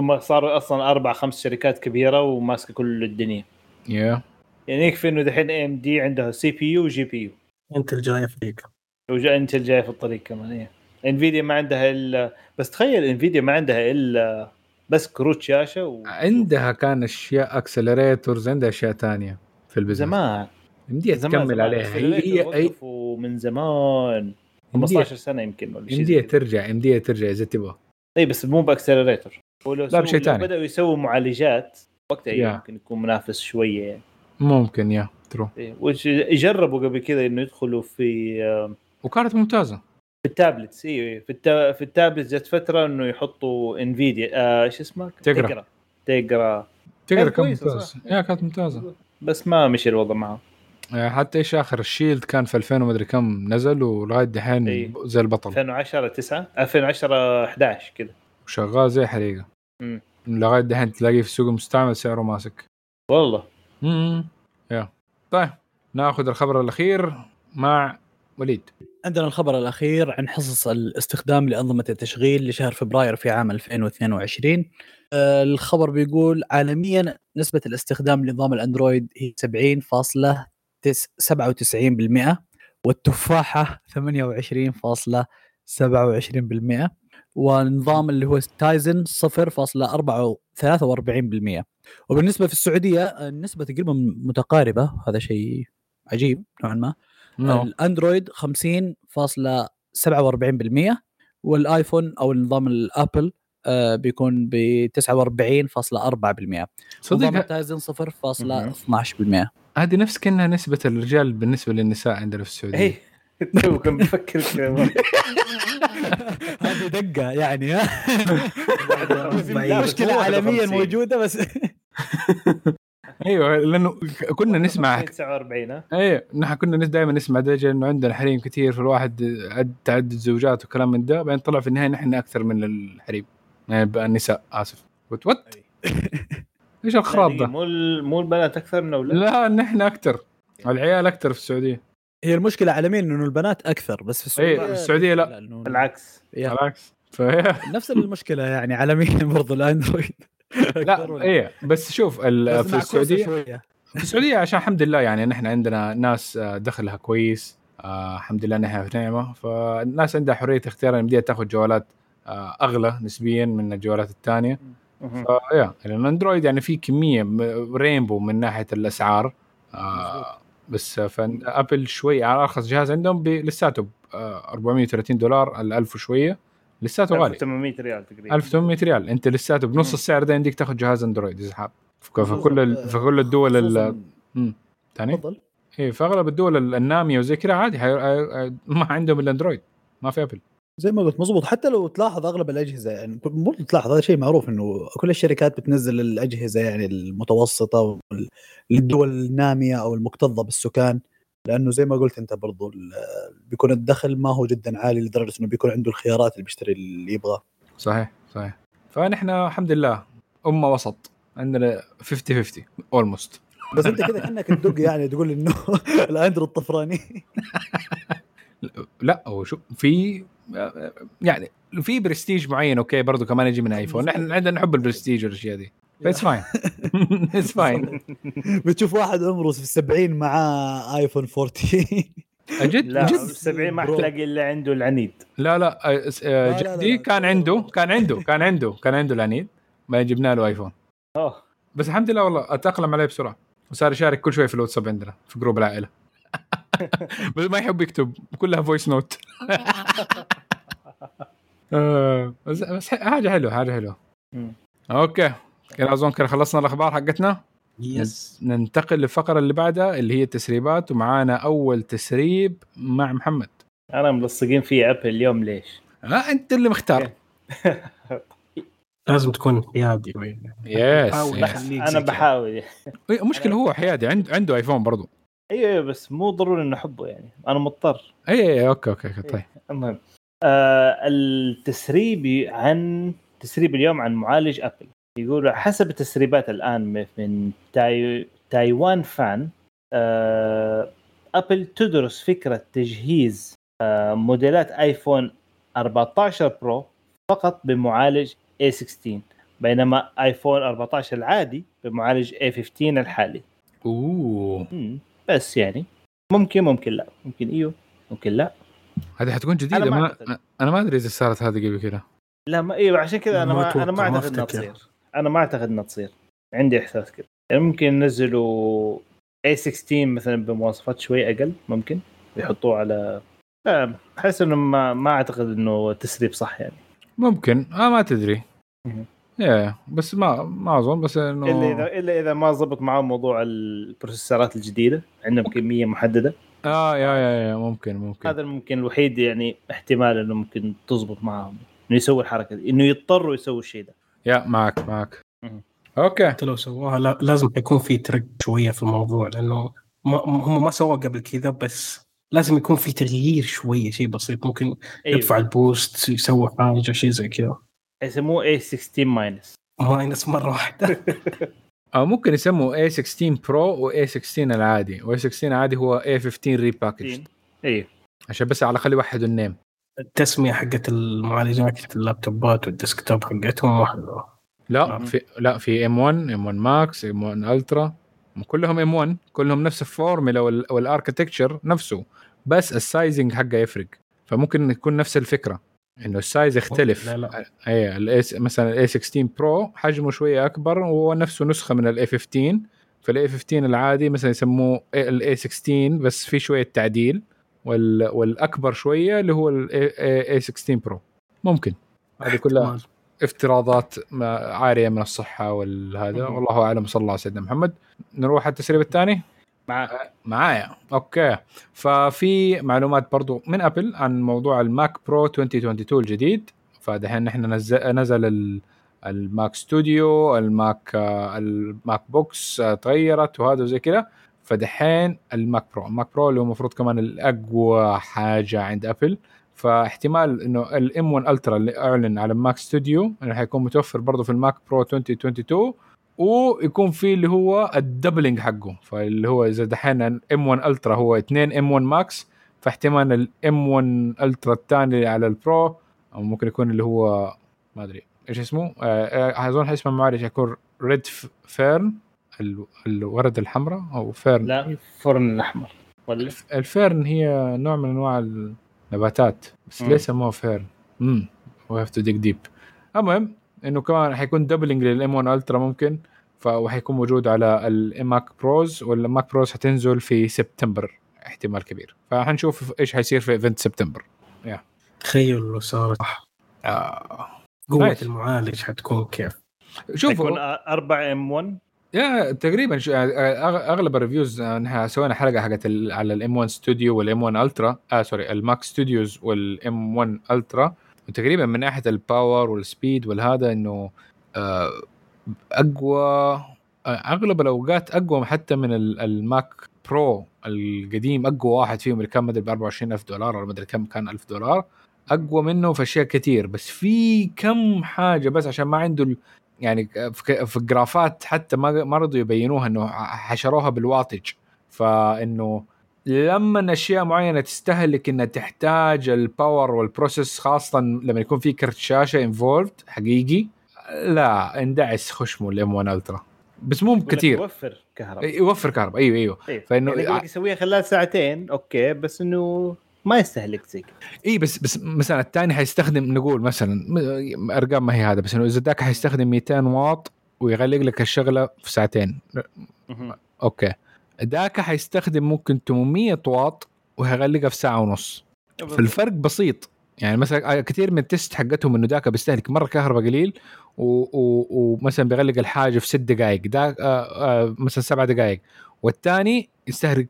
هم صاروا أصلا أربع خمس شركات كبيرة وماسكة كل الدنيا. yeah. يعني يكفي إنه دحين AMD عندها CPU و GPU Intel جاية فيك وجا Intel جاي في الطريق كمان إيه. Nvidia ما عندها الا بس تخيل Nvidia ما عندها إلا بس كروت شاشة و... عندها كان أشياء accelerators عندها أشياء تانية في ال business زمان يمديها تكمل زمان. عليها هي هي من زمان يمديها 15 سنة يمكن ولا شيء يمديها. ترجع يمديها ترجع إذا تبغى إي بس مو ب accelerator ولو لا، بشيء لو تاني. بدأوا يسووا معالجات وقتها yeah. يمكن يكون منافس شوية يعني ممكن yeah true إيه. وش يجربوا قبل كذا إنه يدخلوا في آه، وكانت ممتازة في ال tablets اي في التا... في التابلت جت فترة إنه يحطوا Nvidia آه، إيش اسمه؟ Tegra. Tegra. Tegra. كانت ممتاز. yeah كانت ممتازة. بس ما مشي الوضع معه يعني حتى إيش آخر ال Shield كان في 2000 ومدري كم نزل ولغاية دحين إيه. زي البطل. 2010 9 2010 11 كذا وشغال زي حريقة. مم. لغاية دحين تلاقيه في السوق المستعمل سعره ماسك. والله. امم يا. طيب ناخذ الخبر الأخير مع وليد. عندنا الخبر الأخير عن حصص الاستخدام لأنظمة التشغيل لشهر فبراير في عام 2022 آه، الخبر بيقول عالميا نسبة الاستخدام لنظام الأندرويد هي 70.97% والتفاحة 28.27% والنظام اللي هو تايزن 0.43% وبالنسبة في السعودية النسبة تقريبا متقاربة هذا شيء عجيب نوعا ما. الأندرويد 50.47% والآيفون أو النظام ال Apple آه، بيكون ب 49.4% نظام صدق ال Tizen 0.12% هذه نفس كأنها نسبة الرجال بالنسبة للنساء عندنا في السعودية. اي تو كنت بفكر هذه دقة يعني ها. (laughs) مشكلة عالميا موجودة بس. (laughs) أيوه لأنه كنا نسمع 49 ها؟ إيه نحن كنا دائما نسمع دجل إنه عندنا حريم كثير فالواحد عد تعدد زوجات وكلام من ده بعدين طلع في النهاية نحن أكثر من الحريم يعني بقى النساء آسف. قلت وات (laughs) إيش الخراب يعني ده؟ مو ال- مو البنات أكثر من أولاد لا نحن أكثر العيال أكثر في السعودية. هي المشكلة عالميا إنه البنات أكثر بس في السعودية إيه، في السعودية لا. بالعكس. بالعكس. فهي (laughs) نفس المشكلة يعني عالميا برضو؟ الأندرويد. (laughs) لا إيه بس شوف في السعودية. في السعودية عشان الحمد لله يعني نحن عندنا ناس آه، دخلها كويس آه الحمد لله نحن في نعمة. فالناس عندها حرية اختيار ان بدها تاخذ جوالات آه أغلى نسبيا من الجوالات الثانية. فيا يعني الاندرويد يعني في كمية رينبو من ناحية الأسعار آه بس ف Apple شوي على أرخص جهاز عندهم لساته ب آه 430 دولار ال 1000 وشوية. لساته غالي. 1800 ريال تقريبا. 1800 ريال. أنت لساته بنص مم. السعر ده عندك تاخذ جهاز أندرويد إذا حاب. في في كل ال- في كل الدول ال-. ثاني؟ تفضل. إيه في أغلب الدول ال- النامية وزي كذا عادي. ما عندهم الاندرويد ما في أبل. زي ما قلت مضبوط حتى لو تلاحظ أغلب الأجهزة يعني مو تلاحظ هذا شيء معروف إنه كل الشركات بتنزل الأجهزة يعني المتوسطة للدول النامية أو المكتظة بالسكان. لأنه زي ما قلت أنت برضو بيكون الدخل ما هو جدا عالي لدرجة إنه بيكون عنده الخيارات اللي بيشتري اللي يبغاه. صحيح صحيح. فنحن الحمد لله أمة وسط عندنا 50 50 almost بس أنت كذا كأنك تدق يعني تقول إنه (laughs) الاندرويد طفراني لا هو شو في يعني في برستيج معين okay برضو كمان يجي من ايفون نحن عندنا نحب البرستيج والأشياء دي. اتس فاين اتس فاين بتشوف واحد عمره في السبعين معاه ايفون 14 أجد؟ لا جد 70 ما. حتلاقي إلا عنده العنيد. لا لا آه، آه، لا، لا، جدي لا. كان عنده كان عنده كان عنده كان عنده العنيد ما جبنا له ايفون أوه. بس الحمد لله والله أتأقلم عليه بسرعة. وصار يشارك كل شوي في الواتساب عندنا في group العائلة. (laughs) بس ما يحب يكتب كلها voice note (laughs) آه، بس بس حاجة حلوة حاجة حلوة. okay. كده أظن كده خلصنا الأخبار حقتنا. yes ننتقل للفقرة اللي بعدها اللي هي التسريبات ومعانا أول تسريب مع محمد. أنا ملصقين في Apple اليوم ليش؟ ها أنت اللي مختار. (laughs) لازم تكون حيادي yes yes. أنا. بحاول. المشكلة هو حيادي عنده عنده ايفون برضو. أيوه أيوة، بس مو ضروري إنه أحبه يعني. أنا مضطر. اي اي okay okay okay، طيب. المهم. آه التسريب عن تسريب اليوم عن معالج Apple يقولوا حسب التسريبات الآن من تاي... تايوان فإن آه Apple تدرس فكرة تجهيز آه موديلات آيفون 14 Pro فقط بمعالج A16 بينما آيفون 14 العادي بمعالج A15 الحالي. أوه. بس يعني. ممكن ممكن لا. ممكن أيوه ممكن لا. هذه حتكون جديدة. أنا ما ما. أنا ما أدري إذا صارت هذه قبل كذا. لا ما إيوه عشان كذا أنا ما ما أنا ما أعتقد إنها. تصير. أنا ما أعتقد إنها تصير. عندي إحساس كذا. يعني ممكن ينزلوا A16 مثلا بمواصفات شوي أقل ممكن. يحطوه على لا أحس إنه ما ما أعتقد إنه تسريب صح يعني. ممكن. آه ما تدري. yeah بس ما ما أظن بس إنه إلا اذا إلا إذا ما ضبط معاهم موضوع ال processor ات الجديدة. عندهم كمية محددة. آه yeah yeah yeah ممكن ممكن. هذا الممكن الوحيد يعني احتمال إنه ممكن تزبط معاهم. إنه يسوي الحركة دي. إنه يضطروا يسووا الشيء ده. yeah معك معك. okay. حتى لو سووها لا لازم يكون في ترك شوية في الموضوع لأنه ما هم ما سووا قبل كذا بس لازم يكون في تغيير شوية شيء بسيط. ممكن يرفع ال boost يسوي حاجة شيء زي كذا. يسموه A16 minus minus مرة واحدة. (laughs) أو ممكن يسموا A16 Pro و A16 العادي. و A16 العادي هو A15 repackage أيوه عشان بس على الأقل يوحدوا ال name. التسمية حقت المعالجات اللابتوبات وال desktop حقتهم واحدة لا نعم. في لا في M1 M1 Max M1 Ultra كلهم M1 كلهم نفس الفورمولا وال- وال architecture نفسه بس ال sizing حقه يفرق. فممكن يكون نفس الفكرة إنه ال size يختلف. لا لا. أي الاس مثلا ال A16 Pro حجمه شوية أكبر وهو نفسه نسخة من ال A15 فال A15 العادي مثلا يسموه ال A16 بس في شوية تعديل. وال والأكبر شوية اللي هو ال A16 Pro ممكن. هذه كلها. افتراضات عارية من الصحة والهذا. والله أعلم. صلى الله على سيدنا محمد. نروح على التسريب الثاني. مع معايا. okay. ففي معلومات برضو من أبل عن موضوع ال Mac Pro 2022 الجديد. فدحين نحن نزل, نزل ال- ال Mac Studio ال Mac آه، ال MacBooks آه، تغيرت وهذا زي كذا. فدحين ال Mac Pro ال Mac Pro اللي هو المفروض كمان الأقوى حاجة عند أبل. فاحتمال إنه ال M1 Ultra اللي أعلن على ال Mac Studio إنه حيكون متوفر برضه في ال Mac Pro 2022 ويكون في اللي هو ال doubling حقه فاللي هو إذا دحين M1 Ultra هو 2 M1 Max فاحتمال ال M1 Ultra الثاني على ال Pro أو ممكن يكون اللي هو ما أدري إيش اسمه آه، آه، أظن اسم المعالج يكون Red Fern الورد الحمراء أو fern لا ال fern الأحمر. ولا؟ ال fern هي نوع من أنواع النباتات بس مم. ليه سموها fern؟ امم we have to dig deep المهم إنه كمان حيكون doubling لل M1 Ultra ممكن وحيكون موجود على ال Mac Pros وال Mac Pros حتنزل في سبتمبر احتمال كبير. فحنشوف إيش حيصير في event سبتمبر تخيل لو صارت آه. قوة nice. المعالج حتكون كيف. شوفوا. يكون 4 M1 yeah تقريبا أغ- أغلب ال reviews آه، نحن سوينا حلقة حقت على ال M1 Studio وال M1 Ultra آه sorry ال Mac Studios وال M1 Ultra. وتقريبا من ناحية ال power وال speed والهذا إنه آه، أقوى آه، أغلب الأوقات أقوى حتى من ال- ال Mac Pro القديم أقوى واحد فيهم اللي كان مدري ب 24000 دولار ولا مدري كم كان 1000 دولار أقوى منه في أشياء كثير بس في كم حاجة بس عشان ما عنده يعني في ال graph ات حتى ما ما رضوا يبينوها إنه حشروها بال wattage فإنه لما أشياء معينة تستهلك إنها تحتاج ال power وال process خاصة لما يكون في كرت شاشة involved حقيقي لا اندعس خشمه ال M1 Ultra بس مو كثير يوفر كهرباء. يوفر كهرباء. أيوه أيوه. إيه. فإنه- يعني لك يسويها خلال ساعتين okay بس إنه ما يستهلك زي كذا إي بس بس مثلا الثاني حيستخدم نقول مثلا م- أرقام ما هي هذا بس إنه إذا ذاك حيستخدم 200 واط ويغلق لك الشغلة في ساعتين. okay. ذاك حيستخدم ممكن 800 واط وهيغلقها في ساعة ونص. فالفرق بسيط. يعني مثلا كثير من ال test حقتهم إنه ذاك بيستهلك مرة كهرباء قليل ومثلا بيغلق الحاجة في ست دقائق ذاك آه، آه، مثلا سبع دقائق والثاني يستهلك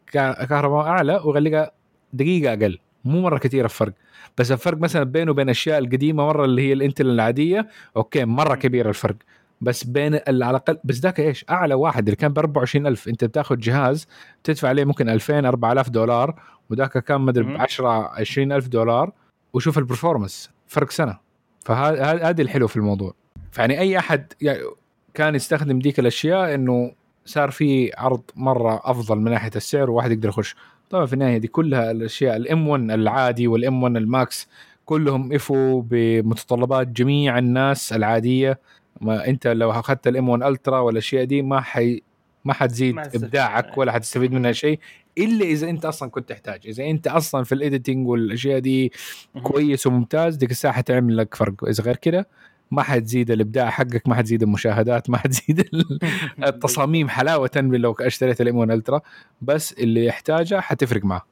كهرباء أعلى ويغلقها دقيقة أقل. مو مرة كثير الفرق. بس الفرق مثلا بينه وبين الاشياء القديمة مرة اللي هي ال Intel العادية okay مرة كبير الفرق. بس بين على الأقل بس ذاك إيش؟ أعلى واحد اللي كان ب 24000 أنت بتاخذ جهاز تدفع عليه ممكن 2000 4000 دولار وذاك كان مدري ب 10 20000 دولار وشوف ال performance. فرق سنة. فهذا الحلو في الموضوع. فيعني أي أحد يعني كان يستخدم ديك الأشياء إنه صار في عرض مرة أفضل من ناحية السعر وواحد يقدر يخش. طبعا في النهاية دي كلها الأشياء ال M1 العادي وال M1 ال Max كلهم يوفوا بمتطلبات جميع الناس العادية. ما أنت لو أخذت ال M1 Ultra والأشياء دي ما حي ما حتزيد ما إبداعك ولا حتستفيد منها شيء إلا إذا أنت أصلا كنت تحتاج. إذا أنت أصلا في ال editing والأشياء دي كويس وممتاز ديك الساعة حتعمل لك فرق. إذا غير كده ما حتزيد الإبداع حقك ما حتزيد المشاهدات ما حتزيد (laughs) التصاميم حلاوة لو اشتريت ال M1 Ultra. بس اللي يحتاجه حتفرق معه.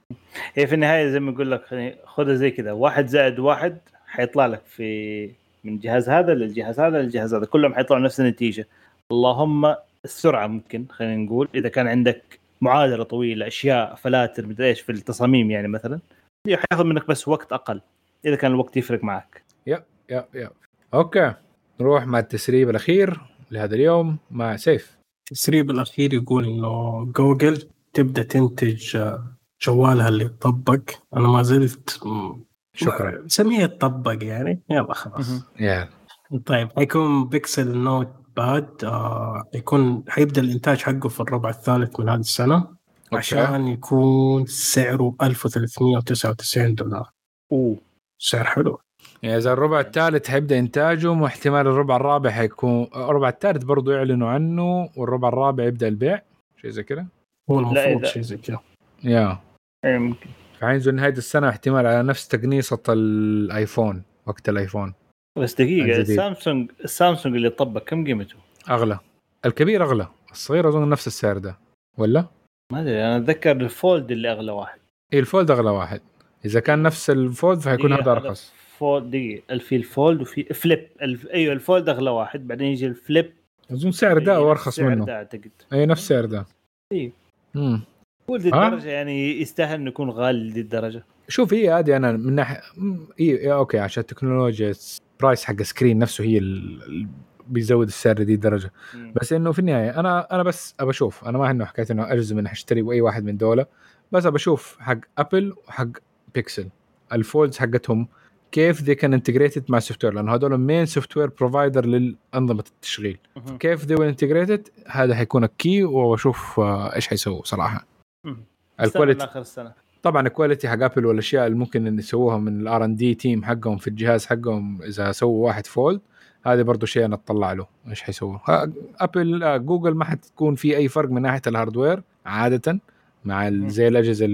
هي في النهاية زي ما أقول لك خذها زي كذا واحد زائد واحد حيطلع لك في من الجهاز هذا للجهاز هذا للجهاز هذا كلهم حيطلعوا نفس النتيجة. اللهم السرعة ممكن خلينا نقول. إذا كان عندك معادلة طويلة أشياء فلاتر مدري إيش في التصاميم يعني مثلا حياخذ منك بس وقت أقل. إذا كان الوقت يفرق معك. yeah yeah yeah okay نروح مع التسريب الأخير لهذا اليوم مع سيف. التسريب الأخير يقول إنه جوجل تبدأ تنتج آه، جوالها اللي يطبق أنا ما زلت شكرا. سميه يطبق يعني. يلا خلاص. yeah. طيب حيكون Pixel Notepad آه يكون حيبدأ الإنتاج حقه في الربع الثالث من هذه السنة okay. عشان يكون سعره 1399 دولار. أوه. سعر حلو. يعني إذا الربع الثالث حيبدأ إنتاجه واحتمال الربع الرابع حيكون الربع الثالث برضه يعلنوا عنه والربع الرابع يبدأ البيع شيء زي كذا؟ هو المفروض شيء زي كذا. yeah. يمكن فحينزل نهايه السنة احتمال على نفس تقنيصه ال iPhone وقت ال iPhone. بس دقيقة ال Samsung ال Samsung اللي طبق كم قيمته؟ أغلى. الكبير أغلى. الصغير أظن نفس السعر ده. ولا؟ ما أدري أنا أتذكر ال Fold اللي أغلى واحد. اي ال Fold أغلى واحد. إذا كان نفس ال Fold فحيكون هذا أرخص. Fold دقيقة. في ال Fold وفي Flip. الف... أيوه ال Fold أغلى واحد. بعدين يجي ال Flip. أظن سعر ده أو أرخص منه. ده أعتقد. أي نفس سعر ده. إي. امم هو الدرجة يعني يستاهل إنه يكون غالي دي الدرجة. شوف هي عادي أنا من ناحية إي okay عشان التكنولوجيا price حق ال screen نفسه هي ال... بيزود السعر دي درجه بس إنه في النهاية أنا أنا بس أبى أشوف. أنا ما إنه حكايه إنه اجزم إني اشتري اي واحد من دولة. بس أبى أشوف حق Apple وحق Pixel ال folds حقتهم كيف ذي كان integrated مع ال software لأنه هذول main software provider للأنظمة التشغيل. كيف ذي integrated هذا حيكون ال key وأشوف آه، إيش حيسووا صراحة. ال quality اخر السنة. طبعا ال quality حق Apple والأشياء اللي ممكن إن يسووها من ال R&D team حقهم في الجهاز حقهم إذا سووا واحد fold هذا برضه شيء أنا أطلع له إيش حيسووا. Apple آه، جوجل ما حتكون في أي فرق من ناحية ال hardware عادة مع زي الأجهزة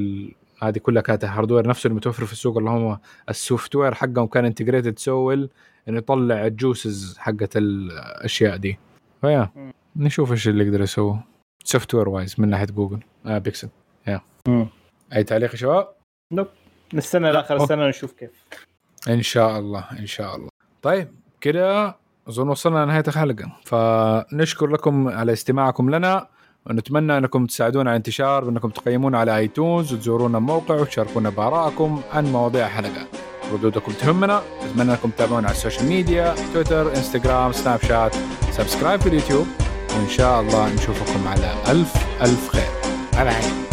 هذه كلها كانت ال hardware نفسه المتوفر في السوق اللي هم ال software حقهم كان integrated so إنه يطلع ال juices حقت الأشياء دي. فيا نشوف إيش اللي يقدر يسووه software wise من ناحية جوجل آه Pixel yeah. أي تعليق يا شباب؟ nope. نستنى لآخر السنة نشوف كيف. إن شاء الله إن شاء الله. طيب كده أظن وصلنا لنهاية الحلقة. فنشكر لكم على استماعكم لنا. ونتمنى أنكم تساعدونا على انتشار بانكم تقيمونا على iTunes وتزورونا الموقع وتشاركونا بآرائكم عن مواضيع الحلقة ردودكم تهمنا أتمنى أنكم تتابعونا على ال social media Twitter Instagram Snapchat subscribe في اليوتيوب وإن شاء الله نشوفكم على ألف ألف خير. bye bye.